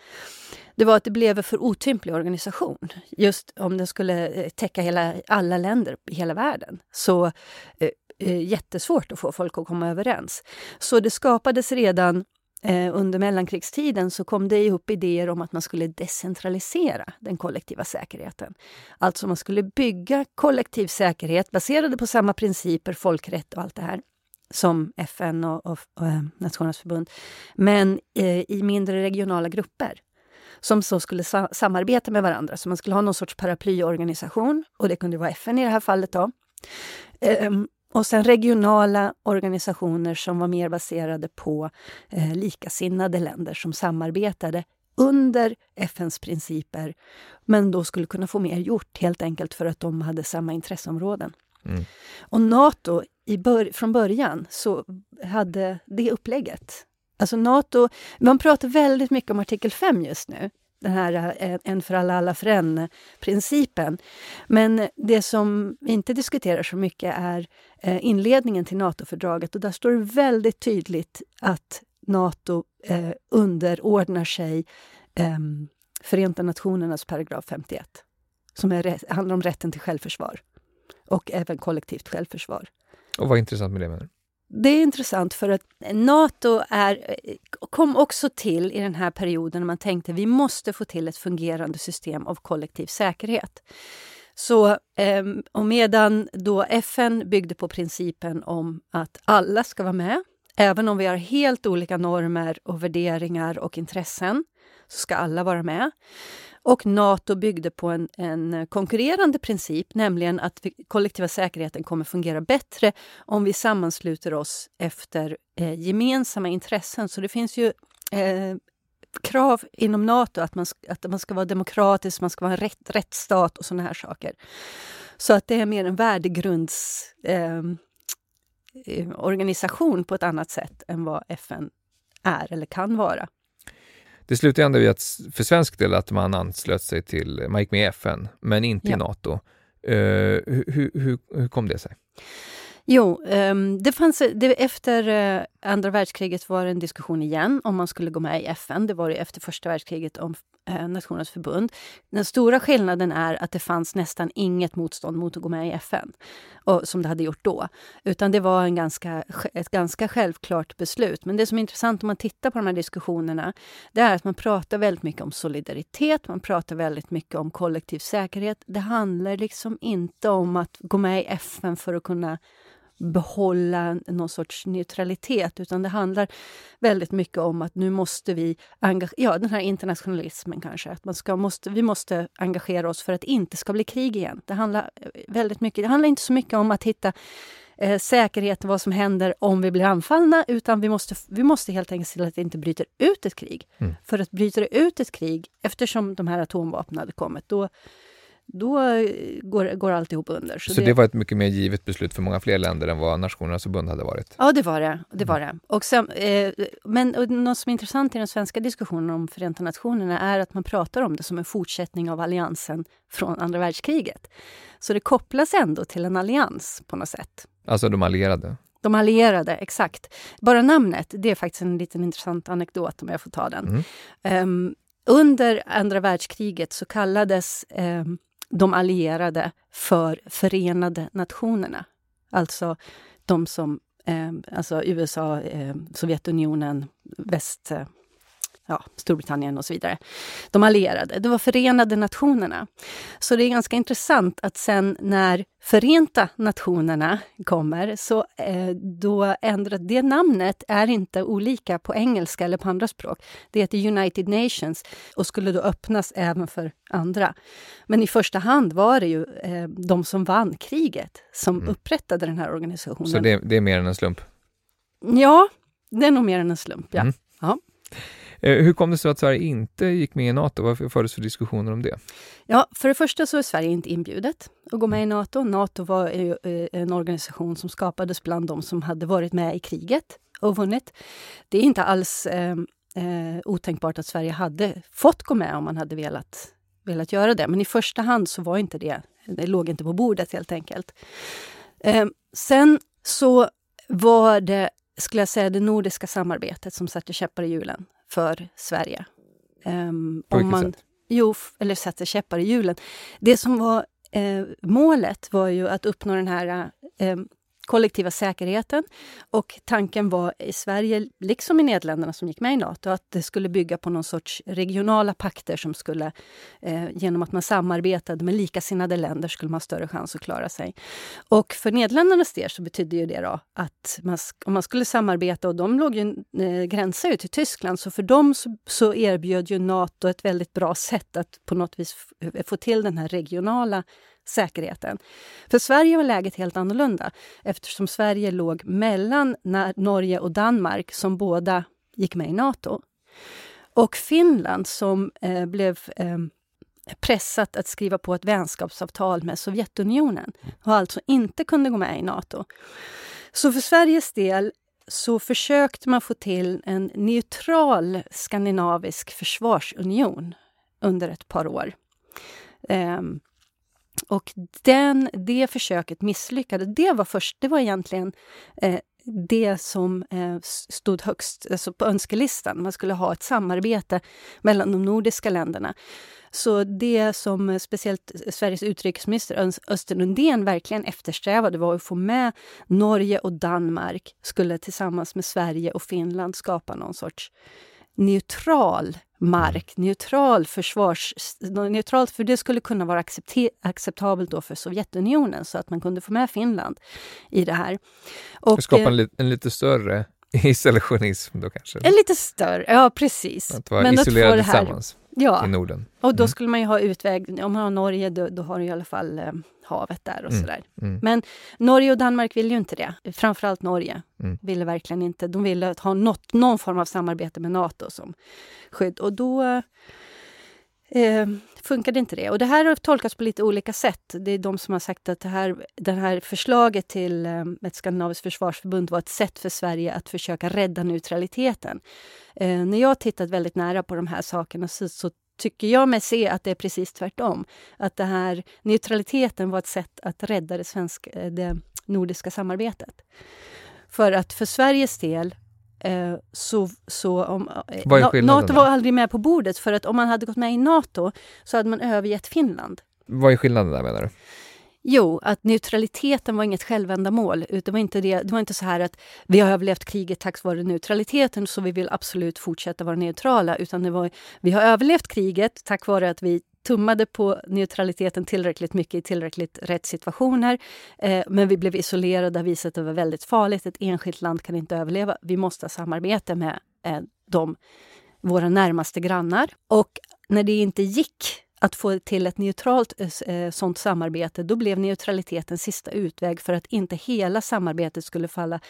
det var att det blev en för otymplig organisation. Just om den skulle eh, täcka hela, alla länder i hela världen. Så eh, eh, jättesvårt att få folk att komma överens. Så det skapades redan eh, under mellankrigstiden så kom det upp idéer om att man skulle decentralisera den kollektiva säkerheten. Alltså man skulle bygga kollektiv säkerhet baserade på samma principer, folkrätt och allt det här som FN och, och, och eh, Nationernas förbund, men eh, i mindre regionala grupper som så skulle sa samarbeta med varandra. Så man skulle ha någon sorts paraplyorganisation, och det kunde vara FN i det här fallet. Då. Ehm, och sen regionala organisationer som var mer baserade på eh, likasinnade länder som samarbetade under FNs principer, men då skulle kunna få mer gjort helt enkelt för att de hade samma intresseområden. Mm. Och Nato, i bör från början, så hade det upplägget. Alltså Nato, man pratar väldigt mycket om artikel 5 just nu den här eh, en för alla, alla för en-principen. Men det som vi inte diskuterar så mycket är eh, inledningen till NATO-fördraget och där står det väldigt tydligt att Nato eh, underordnar sig eh, Förenta Nationernas paragraf 51 som är, handlar om rätten till självförsvar och även kollektivt självförsvar.
Och vad är intressant med det? Menar?
Det är intressant för att Nato är, kom också till i den här perioden när man tänkte vi måste få till ett fungerande system av kollektiv säkerhet. Så, ehm, och medan då FN byggde på principen om att alla ska vara med, även om vi har helt olika normer och värderingar och intressen, så ska alla vara med. Och Nato byggde på en, en konkurrerande princip, nämligen att vi, kollektiva säkerheten kommer fungera bättre om vi sammansluter oss efter eh, gemensamma intressen. Så det finns ju eh, krav inom Nato att man, att man ska vara demokratisk, man ska vara en rätt, rättsstat och såna här saker. Så att det är mer en värdegrundsorganisation eh, eh på ett annat sätt än vad FN är eller kan vara.
Det slutade ändå i att för svensk del att man anslöt sig till, man gick med i FN, men inte ja. i NATO. Uh, hur, hur, hur kom det sig?
Jo, um, det fanns, det, efter uh, andra världskriget var det en diskussion igen om man skulle gå med i FN. Det var det efter första världskriget om eh, Nationernas förbund. Den stora skillnaden är att det fanns nästan inget motstånd mot att gå med i FN, och, som det hade gjort då. Utan det var en ganska, ett ganska självklart beslut. Men det som är intressant om man tittar på de här diskussionerna, det är att man pratar väldigt mycket om solidaritet, man pratar väldigt mycket om kollektiv säkerhet. Det handlar liksom inte om att gå med i FN för att kunna behålla någon sorts neutralitet, utan det handlar väldigt mycket om att nu måste vi engagera, ja den här internationalismen kanske, att man ska, måste, vi måste engagera oss för att det inte ska bli krig igen. Det handlar eh, väldigt mycket, det handlar inte så mycket om att hitta eh, säkerhet, vad som händer om vi blir anfallna, utan vi måste, vi måste helt enkelt se till att det inte bryter ut ett krig. Mm. För att bryter det ut ett krig, eftersom de här atomvapnen hade kommit, då då går, går alltihop under.
Så, så det, det, var ett mycket mer givet beslut för många fler länder än vad Nationernas förbund hade varit?
Ja, det var det. det, var det. Och sen, eh, men och något som är intressant i den svenska diskussionen om Förenta Nationerna är att man pratar om det som en fortsättning av alliansen från andra världskriget. Så det kopplas ändå till en allians på något sätt.
Alltså de allierade?
De allierade, exakt. Bara namnet, det är faktiskt en liten intressant anekdot om jag får ta den. Mm. Um, under andra världskriget så kallades um, de allierade för Förenade Nationerna. Alltså de som, eh, alltså USA, eh, Sovjetunionen, väst, eh, ja, Storbritannien och så vidare. De allierade, det var Förenade Nationerna. Så det är ganska intressant att sen när Förenta Nationerna kommer, så eh, då ändrar det namnet är inte olika på engelska eller på andra språk. Det heter United Nations och skulle då öppnas även för andra. Men i första hand var det ju eh, de som vann kriget som mm. upprättade den här organisationen.
Så det, det, är mer än en slump?
Ja, det är nog mer än en slump, ja. Mm. ja.
Eh, hur kom det sig att Sverige inte gick med i Nato? Vad fördes för diskussioner om det?
Ja, för det första så är Sverige inte inbjudet att gå med i Nato. Nato var eh, en organisation som skapades bland de som hade varit med i kriget och vunnit. Det är inte alls eh, eh, otänkbart att Sverige hade fått gå med om man hade velat, velat göra det. Men i första hand så var inte det, det låg inte på bordet helt enkelt. Eh, sen så var det, skulle jag säga, det nordiska samarbetet som satte käppar i hjulen för Sverige.
Um, på vilket sätt?
Jo, eller satte käppar i hjulen. Det som var eh, målet var ju att uppnå den här eh, kollektiva säkerheten. Och tanken var i Sverige, liksom i Nederländerna som gick med i Nato, att det skulle bygga på någon sorts regionala pakter som skulle, eh, genom att man samarbetade med likasinnade länder, skulle man ha större chans att klara sig. Och för Nederländernas del så betydde ju det då att man, om man skulle samarbeta, och de låg ju, eh, gränsar ju till Tyskland, så för dem så, så erbjöd ju Nato ett väldigt bra sätt att på något vis få till den här regionala säkerheten. För Sverige var läget helt annorlunda eftersom Sverige låg mellan Norge och Danmark som båda gick med i Nato. Och Finland som eh, blev eh, pressat att skriva på ett vänskapsavtal med Sovjetunionen och alltså inte kunde gå med i Nato. Så för Sveriges del så försökte man få till en neutral skandinavisk försvarsunion under ett par år. Um, och den, det försöket misslyckades. Det var, först, det var egentligen eh, det som eh, stod högst alltså på önskelistan. Man skulle ha ett samarbete mellan de nordiska länderna. Så det som eh, speciellt Sveriges utrikesminister Östen Undén verkligen eftersträvade var att få med Norge och Danmark skulle tillsammans med Sverige och Finland skapa någon sorts neutral mark, neutral försvars... Neutralt, för det skulle kunna vara acceptabelt då för Sovjetunionen så att man kunde få med Finland i det här.
Och, skapa en, eh, en lite större isolationism då kanske?
En lite större, ja precis.
Att vara Men isolerade tillsammans ja. i Norden.
Och då mm. skulle man ju ha utväg, om man har Norge då, då har du i alla fall eh, havet där och mm. sådär. Mm. Men Norge och Danmark vill ju inte det. Framförallt Norge ville verkligen inte. De ville ha något, någon form av samarbete med Nato som skydd. Och då eh, funkade inte det. Och det här har tolkats på lite olika sätt. Det är de som har sagt att det här, det här förslaget till eh, ett skandinaviskt försvarsförbund var ett sätt för Sverige att försöka rädda neutraliteten. Eh, när jag tittat väldigt nära på de här sakerna så, så tycker jag mig se att det är precis tvärtom. Att det här neutraliteten var ett sätt att rädda det, svenska, eh, det nordiska samarbetet. För att för Sveriges del så, så om,
eh,
Nato var aldrig med på bordet för att om man hade gått med i Nato så hade man övergett Finland.
Vad är skillnaden där menar du?
Jo, att neutraliteten var inget självändamål. Det var inte, det, det var inte så här att vi har överlevt kriget tack vare neutraliteten så vi vill absolut fortsätta vara neutrala. Utan det var, vi har överlevt kriget tack vare att vi tummade på neutraliteten tillräckligt mycket i tillräckligt rätt situationer. Eh, men vi blev isolerade och visade att det var väldigt farligt. Ett enskilt land kan inte överleva. Vi måste ha samarbete med eh, de, våra närmaste grannar. Och när det inte gick att få till ett neutralt eh, eh sånt samarbete, då blev neutraliteten sista utväg för att inte hela samarbetet skulle falla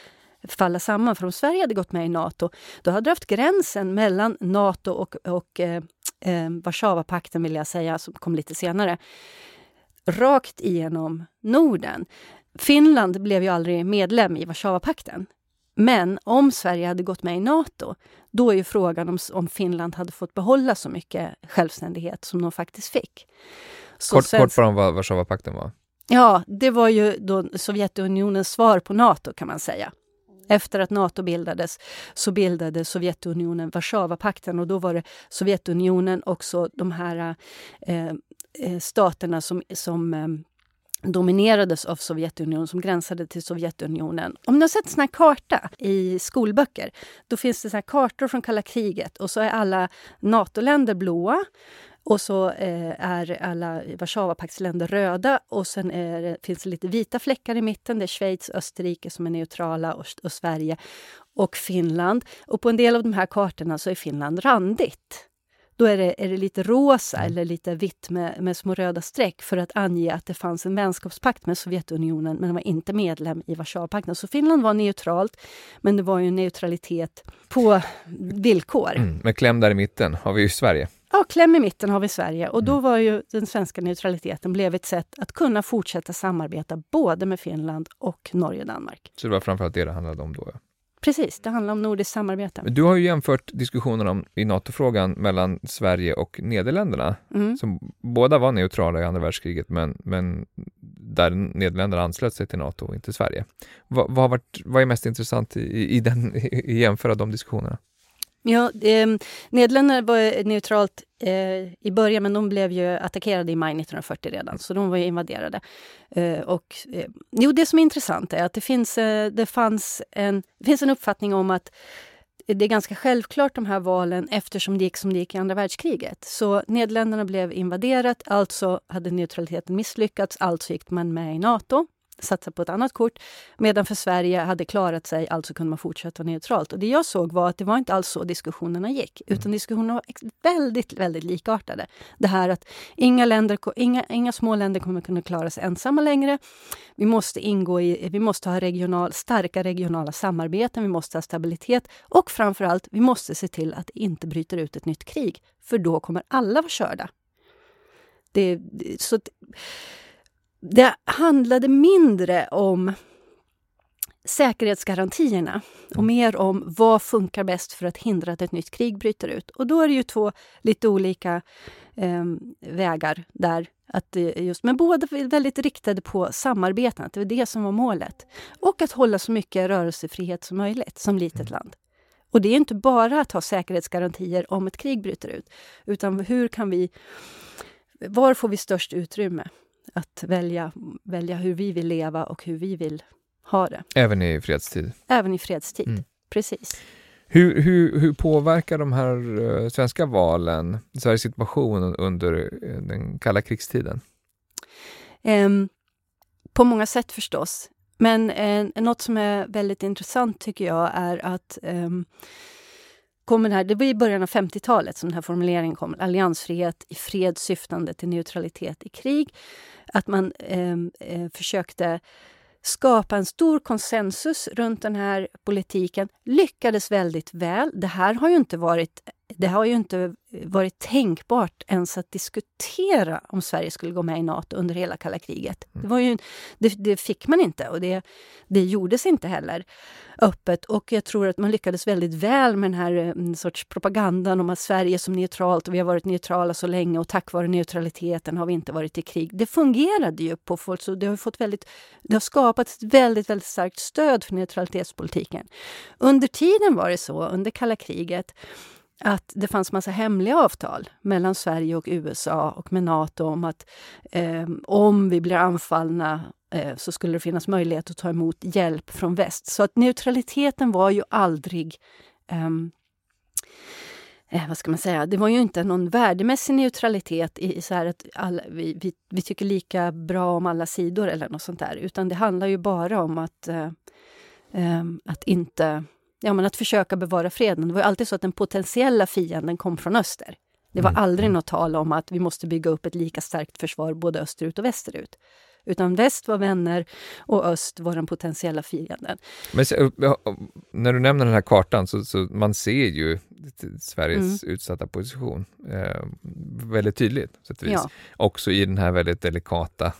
falla samman. För om Sverige hade gått med i Nato, då hade du haft gränsen mellan Nato och, och eh, eh, Warszawapakten, vill jag säga, som kom lite senare, rakt igenom Norden. Finland blev ju aldrig medlem i Warszawapakten. Men om Sverige hade gått med i Nato, då är ju frågan om, om Finland hade fått behålla så mycket självständighet som de faktiskt fick.
Så kort, svensk... kort bara om vad Warszawapakten var.
Ja, det var ju då Sovjetunionens svar på Nato kan man säga. Efter att Nato bildades så bildade Sovjetunionen Warszawapakten och då var det Sovjetunionen också de här eh, eh, staterna som, som eh, dominerades av Sovjetunionen, som gränsade till Sovjetunionen. Om ni har sett sån här karta i skolböcker, då finns det så kartor från kalla kriget och så är alla NATO-länder blåa och så eh, är alla Warszawapaktsländer röda och sen är, finns det lite vita fläckar i mitten. Det är Schweiz, Österrike som är neutrala och, och Sverige och Finland. Och på en del av de här kartorna så är Finland randigt. Då är det, är det lite rosa mm. eller lite vitt med, med små röda streck för att ange att det fanns en vänskapspakt med Sovjetunionen men var inte medlem i Warszawapakten. Så Finland var neutralt, men det var ju neutralitet på villkor. Mm,
men kläm där i mitten har vi ju Sverige.
Ja, kläm i mitten har vi Sverige och då mm. var ju den svenska neutraliteten blev ett sätt att kunna fortsätta samarbeta både med Finland och Norge och Danmark.
Så det var framförallt det det handlade om då? Ja.
Precis, det handlar om nordiskt samarbete.
Men du har ju jämfört diskussionen om, i NATO-frågan mellan Sverige och Nederländerna, mm. som båda var neutrala i andra världskriget, men, men där Nederländerna anslöt sig till NATO och inte Sverige. Vad, vad, har varit, vad är mest intressant i, i, den, i jämföra de diskussionerna?
Ja, eh, Nederländerna var neutralt eh, i början, men de blev ju attackerade i maj 1940 redan, så de var ju invaderade. Eh, och, eh, jo, det som är intressant är att det finns, eh, det fanns en, det finns en uppfattning om att det är ganska självklart de här valen eftersom det gick som det gick i andra världskriget. Så Nederländerna blev invaderat, alltså hade neutraliteten misslyckats, alltså gick man med i Nato satsa på ett annat kort. Medan för Sverige hade klarat sig, alltså kunde man fortsätta neutralt. Och det jag såg var att det var inte alls så diskussionerna gick, utan mm. diskussionerna var väldigt, väldigt likartade. Det här att inga, länder, inga, inga små länder kommer kunna klara sig ensamma längre. Vi måste ingå i, vi måste ha regional, starka regionala samarbeten, vi måste ha stabilitet och framför allt, vi måste se till att det inte bryter ut ett nytt krig, för då kommer alla vara körda. Det, så det handlade mindre om säkerhetsgarantierna och mer om vad funkar bäst för att hindra att ett nytt krig bryter ut. Och då är det ju två lite olika eh, vägar där. Att just, men båda väldigt riktade på samarbeten, att det var det som var målet. Och att hålla så mycket rörelsefrihet som möjligt som litet mm. land. Och det är inte bara att ha säkerhetsgarantier om ett krig bryter ut, utan hur kan vi... Var får vi störst utrymme? Att välja, välja hur vi vill leva och hur vi vill ha det.
Även i fredstid?
Även i fredstid, mm. precis.
Hur, hur, hur påverkar de här uh, svenska valen Sveriges situation under uh, den kalla krigstiden?
Um, på många sätt förstås. Men uh, något som är väldigt intressant tycker jag är att um, kommer här, det var i början av 50-talet som den här formuleringen kom. Alliansfrihet i fred syftande till neutralitet i krig. Att man ehm, eh, försökte skapa en stor konsensus runt den här politiken. Lyckades väldigt väl. Det här har ju inte varit det har ju inte varit tänkbart ens att diskutera om Sverige skulle gå med i Nato under hela kalla kriget. Mm. Det, var ju, det, det fick man inte och det, det gjordes inte heller öppet. Och jag tror att man lyckades väldigt väl med den här en sorts propagandan om att Sverige som neutralt och vi har varit neutrala så länge och tack vare neutraliteten har vi inte varit i krig. Det fungerade ju på folk, så det har fått väldigt, det har skapat ett väldigt, väldigt starkt stöd för neutralitetspolitiken. Under tiden var det så, under kalla kriget, att det fanns massa hemliga avtal mellan Sverige och USA och med Nato om att eh, om vi blir anfallna eh, så skulle det finnas möjlighet att ta emot hjälp från väst. Så att neutraliteten var ju aldrig ehm, eh, vad ska man säga, det var ju inte någon värdemässig neutralitet i, i så att alla, vi, vi, vi, tycker lika bra om alla sidor eller något sånt där, utan det handlar ju bara om att, eh, ehm, att inte ja, men att försöka bevara freden. Det var alltid så att den potentiella fienden kom från öster. Det var mm. aldrig mm. något tal om att vi måste bygga upp ett lika starkt försvar både österut och västerut. Utan väst var vänner och öst var den potentiella fienden.
Men när du nämner den här kartan så, så man ser ju Sveriges mm. utsatta position eh, väldigt tydligt. Så att vis. Ja. Också i den här väldigt delikata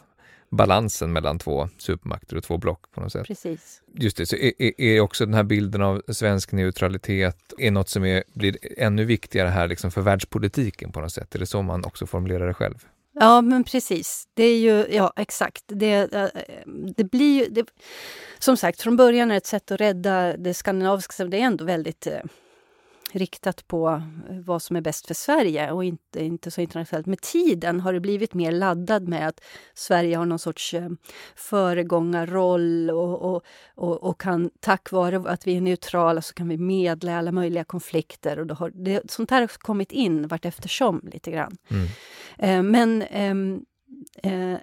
balansen mellan två supermakter och två block på något sätt.
Precis.
Just det, så är, är också den här bilden av svensk neutralitet är något som är, blir ännu viktigare här liksom för världspolitiken på något sätt? Är det så man också formulerar det själv?
Ja, men precis. Det är ju, ja exakt. Det, eh, det blir ju, det, som sagt, från början är det ett sätt att rädda det skandinaviska, det är ändå väldigt eh, riktat på eh, vad som är bäst för Sverige och inte, inte så internationellt. Med tiden har det blivit mer laddad med att Sverige har någon sorts eh, föregångarroll och, och, och, och, kan tack vare att vi är neutrala så kan vi medla i alla möjliga konflikter. Och då har, det, sånt här har kommit in vart eftersom lite grann. Mm. Eh, men ehm, eh,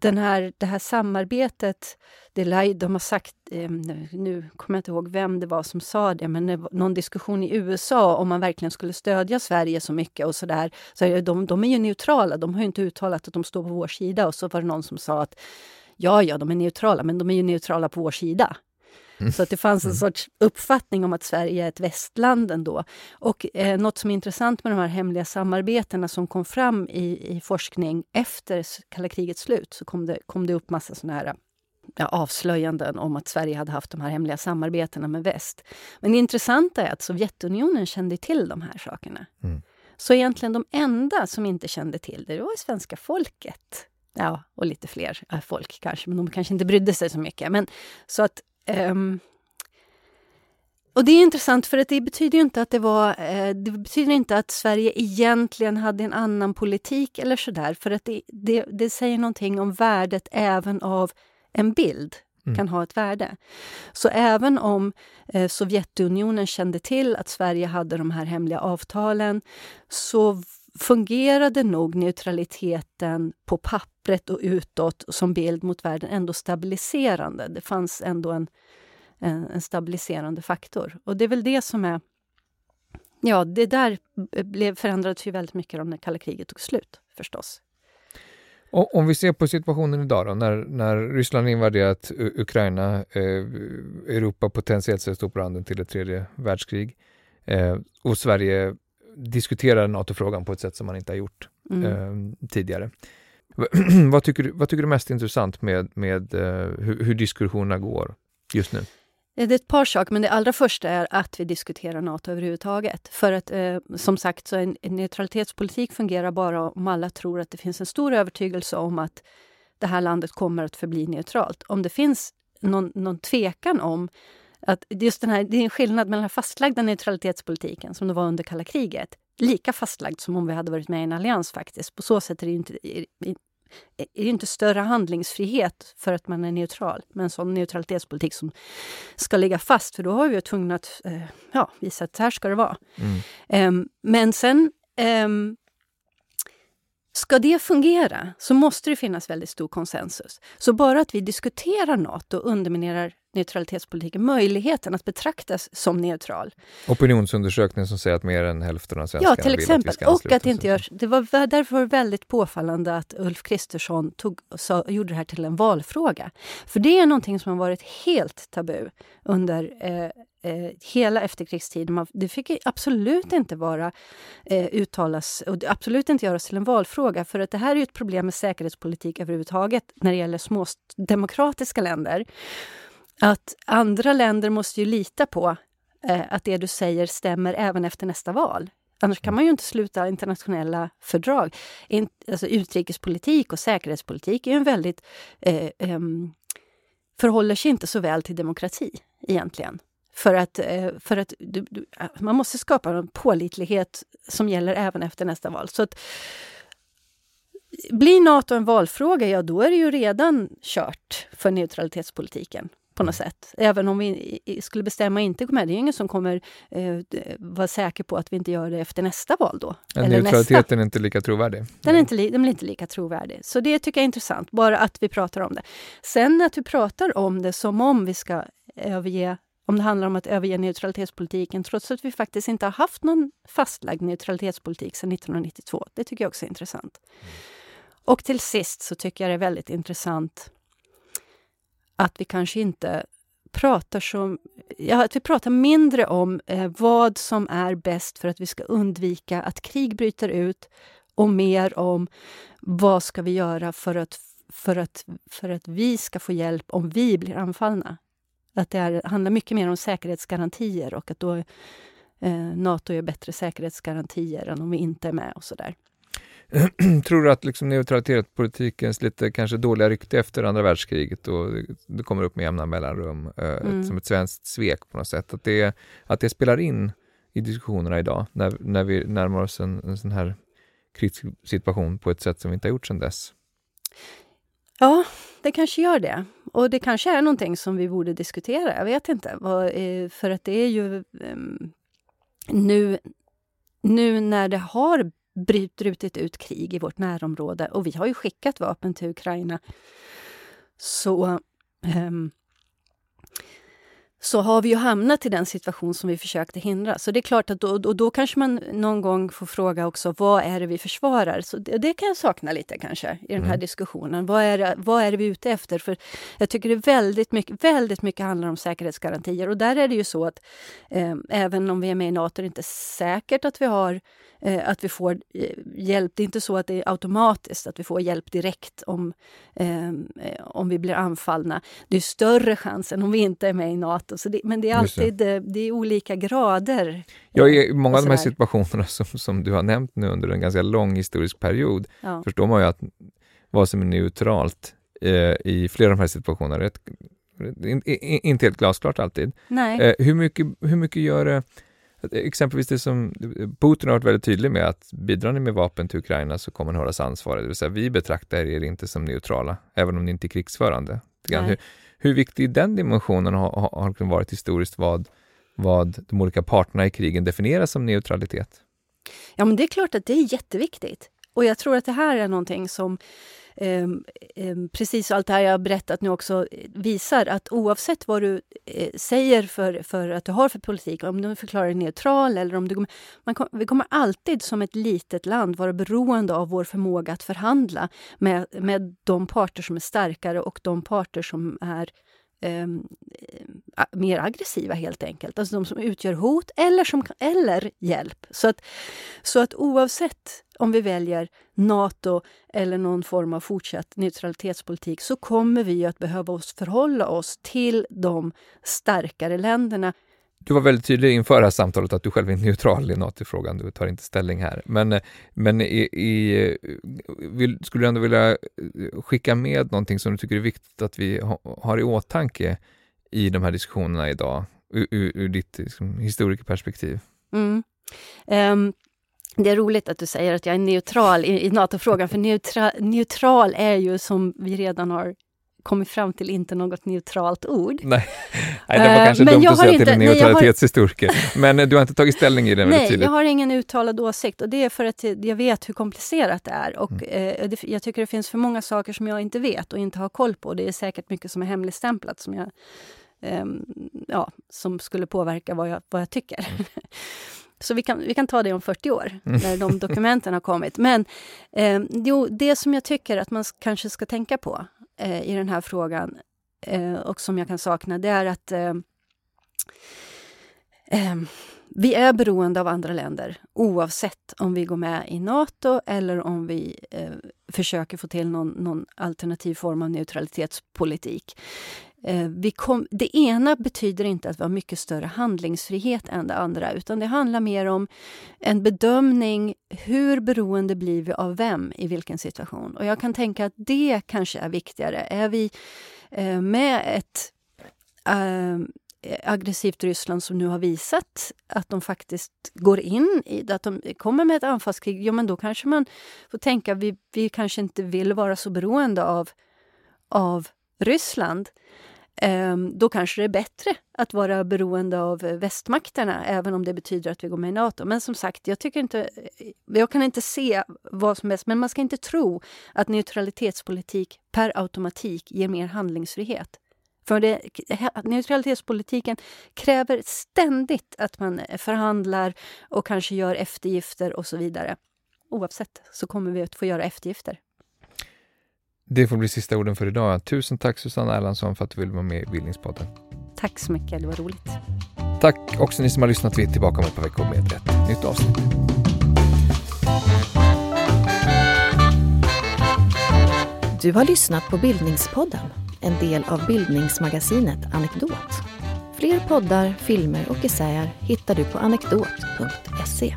den här, det här samarbetet, det, de har sagt, ehm, nu kommer jag inte ihåg vem det var som sa det, men det var någon diskussion i USA om man verkligen skulle stödja Sverige så mycket och sådär. Så eh, de, de är ju neutrala, de har ju inte uttalat att de står på vår sida. Och så var det någon som sa att ja, ja, de är neutrala, men de är ju neutrala på vår sida. Så att det fanns en mm. sorts uppfattning om att Sverige är ett västland ändå. Och eh, något som är intressant med de här hemliga samarbetena som kom fram i, i forskning efter kalla krigets slut, så kom det, kom det upp massa såna här ja, avslöjanden om att Sverige hade haft de här hemliga samarbetena med väst. Men det intressanta är att Sovjetunionen kände till de här sakerna. Mm. Så egentligen de enda som inte kände till det, det var svenska folket. Ja, och lite fler äh, folk kanske, men de kanske inte brydde sig så mycket. Men, så att, um, och det är intressant för att det betyder inte att det var... Eh, det betyder inte att Sverige egentligen hade en annan politik eller sådär. För att det, det, det säger någonting om värdet även av en bild. Mm. kan ha ett värde. Så även om eh, Sovjetunionen kände till att Sverige hade de här hemliga avtalen så fungerade nog neutraliteten på pappret och utåt som bild mot världen ändå stabiliserande. Det fanns ändå en, en, en stabiliserande faktor. Och det är väl det som är... Ja, det där blev, förändrades ju väldigt mycket när kalla kriget tog slut, förstås.
Och om vi ser på situationen idag då, när, när Ryssland invaderat Ukraina, eh, Europa potentiellt sett står på randen till ett tredje världskrig eh, och Sverige diskuterar NATO-frågan på ett sätt som man inte har gjort mm. eh, tidigare. vad, tycker du, vad tycker du är mest intressant med, med eh, hur, hur diskussionerna går just nu?
Det är ett par saker, men det allra första är att vi diskuterar Nato överhuvudtaget. För att eh, som sagt, så en, en neutralitetspolitik fungerar bara om alla tror att det finns en stor övertygelse om att det här landet kommer att förbli neutralt. Om det finns någon, någon tvekan om att just den här, det är en skillnad mellan den fastlagda neutralitetspolitiken som det var under kalla kriget, lika fastlagd som om vi hade varit med i en allians faktiskt. På så sätt är det inte, är det inte större handlingsfrihet för att man är neutral med en sån neutralitetspolitik som ska ligga fast. För då har vi ju tvungna att eh, ja, visa att så här ska det vara. Mm. Um, men sen um, Ska det fungera så måste det finnas väldigt stor konsensus. Så bara att vi diskuterar Nato underminerar neutralitetspolitiken möjligheten att betraktas som neutral.
Opinionsundersökningen som säger att mer än hälften av svenskarna
ja, till exempel. vill att vi ska Och att det inte görs. Det var därför väldigt påfallande att Ulf Kristersson tog, sa, gjorde det här till en valfråga. För det är någonting som har varit helt tabu under eh, eh, hela efterkrigstiden. det fick absolut inte vara eh, uttalas och absolut inte göras till en valfråga. För att det här är ett problem med säkerhetspolitik överhuvudtaget när det gäller små demokratiska länder att andra länder måste ju lita på eh, att det du säger stämmer även efter nästa val. Annars kan man ju inte sluta internationella fördrag. In, alltså utrikespolitik och säkerhetspolitik är ju en väldigt... Eh, eh, förhåller sig inte så väl till demokrati, egentligen. För att, eh, för att du, du, ah, man måste skapa en pålitlighet som gäller även efter nästa val. Så att, blir Nato en valfråga, ja då är det ju redan kört för neutralitetspolitiken på något sätt. Även om vi skulle bestämma inte gå med. Det är ingen som kommer eh, vara säker på att vi inte gör det efter nästa val då.
Ja, neutraliteten är inte lika trovärdig.
Den är, inte li, den är inte lika trovärdig. Så det tycker jag är intressant, bara att vi pratar om det. Sen att vi pratar om det som om vi ska överge om det handlar om att överge neutralitetspolitiken trots att vi faktiskt inte har haft någon fastlagd neutralitetspolitik sedan 1992. Det tycker jag också är intressant. Mm. Och till sist så tycker jag det är väldigt intressant att vi kanske inte pratar som, ja, att vi pratar mindre om eh, vad som är bäst för att vi ska undvika att krig bryter ut och mer om vad ska vi göra för att, för att, för att vi ska få hjälp om vi blir anfallna. Att det är, handlar mycket mer om säkerhetsgarantier och att då eh, Nato ger bättre säkerhetsgarantier än om vi inte är med och så där.
Tror du att liksom neutralitetspolitikens lite kanske dåliga rykte efter andra världskriget och det kommer upp med jämna mellanrum eh, mm. som ett svenskt svek på något sätt, att det, att det spelar in i diskussionerna idag när, när vi närmar oss en, en sån här kritisk situation på ett sätt som vi inte har gjort sedan dess?
Ja, det kanske gör det. Och det kanske är någonting som vi borde diskutera. Jag vet inte. För att det är ju um, nu, nu när det har brutit ut krig i vårt närområde och vi har ju skickat vapen till Ukraina. Så, um, så har vi ju hamnat i den situation som vi försökte hindra. Så det är klart att då, och då kanske man någon gång får fråga också, vad är det vi försvarar? Så det, det kan jag sakna lite kanske i den här mm. diskussionen. Vad är, det, vad är det vi är ute efter? För jag tycker det väldigt mycket, väldigt mycket handlar om säkerhetsgarantier och där är det ju så att eh, även om vi är med i Nato är det inte säkert att vi har att vi får eh, hjälp. Det är inte så att det är automatiskt att vi får hjälp direkt om, eh, om vi blir anfallna. Det är större chans än om vi inte är med i Nato. Så det, men det är alltid det. det. är olika grader.
Ja, i många av de här situationerna som, som du har nämnt nu under en ganska lång historisk period ja. förstår man ju att vad som är neutralt eh, i flera av de här situationerna, är inte helt glasklart alltid.
Eh,
hur, mycket, hur mycket gör det Exempelvis det som Putin har varit väldigt tydlig med att bidrar ni med vapen till Ukraina så kommer ni hållas ansvariga. Det vill säga vi betraktar er inte som neutrala, även om ni inte är krigsförande. Hur, hur viktig den dimensionen har, har, har varit historiskt, vad, vad de olika parterna i krigen definierar som neutralitet?
Ja, men det är klart att det är jätteviktigt. Och jag tror att det här är någonting som eh, eh, precis allt det här jag har berättat nu också eh, visar att oavsett vad du eh, säger för, för att du har för politik, om du förklarar dig neutral eller om du... Man kom, vi kommer alltid som ett litet land vara beroende av vår förmåga att förhandla med, med de parter som är starkare och de parter som är Ehm, eh, mer aggressiva helt enkelt. Alltså de som utgör hot eller, som, eller hjälp. Så att, så att oavsett om vi väljer Nato eller någon form av fortsatt neutralitetspolitik så kommer vi att behöva oss förhålla oss till de starkare länderna.
Du var väldigt tydlig inför det här samtalet att du själv är neutral i NATO-frågan, du tar inte ställning här. Men, men i, i, vill, skulle du ändå vilja eh, skicka med någonting som du tycker är viktigt att vi har i åtanke i de här diskussionerna idag, ur, ur, ur ditt liksom, historikerperspektiv?
Mm. Um, det är roligt att du säger att jag är neutral i, i NATO-frågan, för neutra, neutral är ju som vi redan har kommit fram till inte något neutralt ord.
Nej, nej det var kanske uh, dumt att säga inte, till en neutralitetshistoriker. Men eh, du har inte tagit ställning i den
Nej, tydligt. jag har ingen uttalad åsikt och det är för att jag vet hur komplicerat det är. Och mm. uh, det, jag tycker det finns för många saker som jag inte vet och inte har koll på. Det är säkert mycket som är hemligstämplat som jag um, ja, som skulle påverka vad jag, vad jag tycker. Mm. Så vi kan, vi kan ta det om 40 år, mm. när de dokumenten har kommit. Men eh, jo, det som jag tycker att man kanske ska tänka på eh, i den här frågan eh, och som jag kan sakna, det är att eh, eh, vi är beroende av andra länder oavsett om vi går med i Nato eller om vi eh, försöker få till någon, någon alternativ form av neutralitetspolitik. Eh, vi kom, det ena betyder inte att vi har mycket större handlingsfrihet än det andra utan det handlar mer om en bedömning. Hur beroende blir vi av vem i vilken situation? Och jag kan tänka att det kanske är viktigare. Är vi eh, med ett eh, aggressivt Ryssland som nu har visat att de faktiskt går in i att de kommer med ett anfallskrig, ja men då kanske man får tänka vi, vi kanske inte vill vara så beroende av, av Ryssland. Ehm, då kanske det är bättre att vara beroende av eh, västmakterna, även om det betyder att vi går med i Nato. Men som sagt, jag, tycker inte, eh, jag kan inte se vad som helst, men man ska inte tro att neutralitetspolitik per automatik ger mer handlingsfrihet. För det, neutralitetspolitiken kräver ständigt att man eh, förhandlar och kanske gör eftergifter och så vidare. Oavsett så kommer vi att få göra eftergifter.
Det får bli sista orden för idag. Tusen tack Susanna Erlandsson för att du ville vara med i Bildningspodden.
Tack så mycket, det var roligt.
Tack också ni som har lyssnat. Vi är tillbaka om ett par veckor med ett nytt avsnitt.
Du har lyssnat på Bildningspodden, en del av bildningsmagasinet Anekdot. Fler poddar, filmer och essäer hittar du på anekdot.se.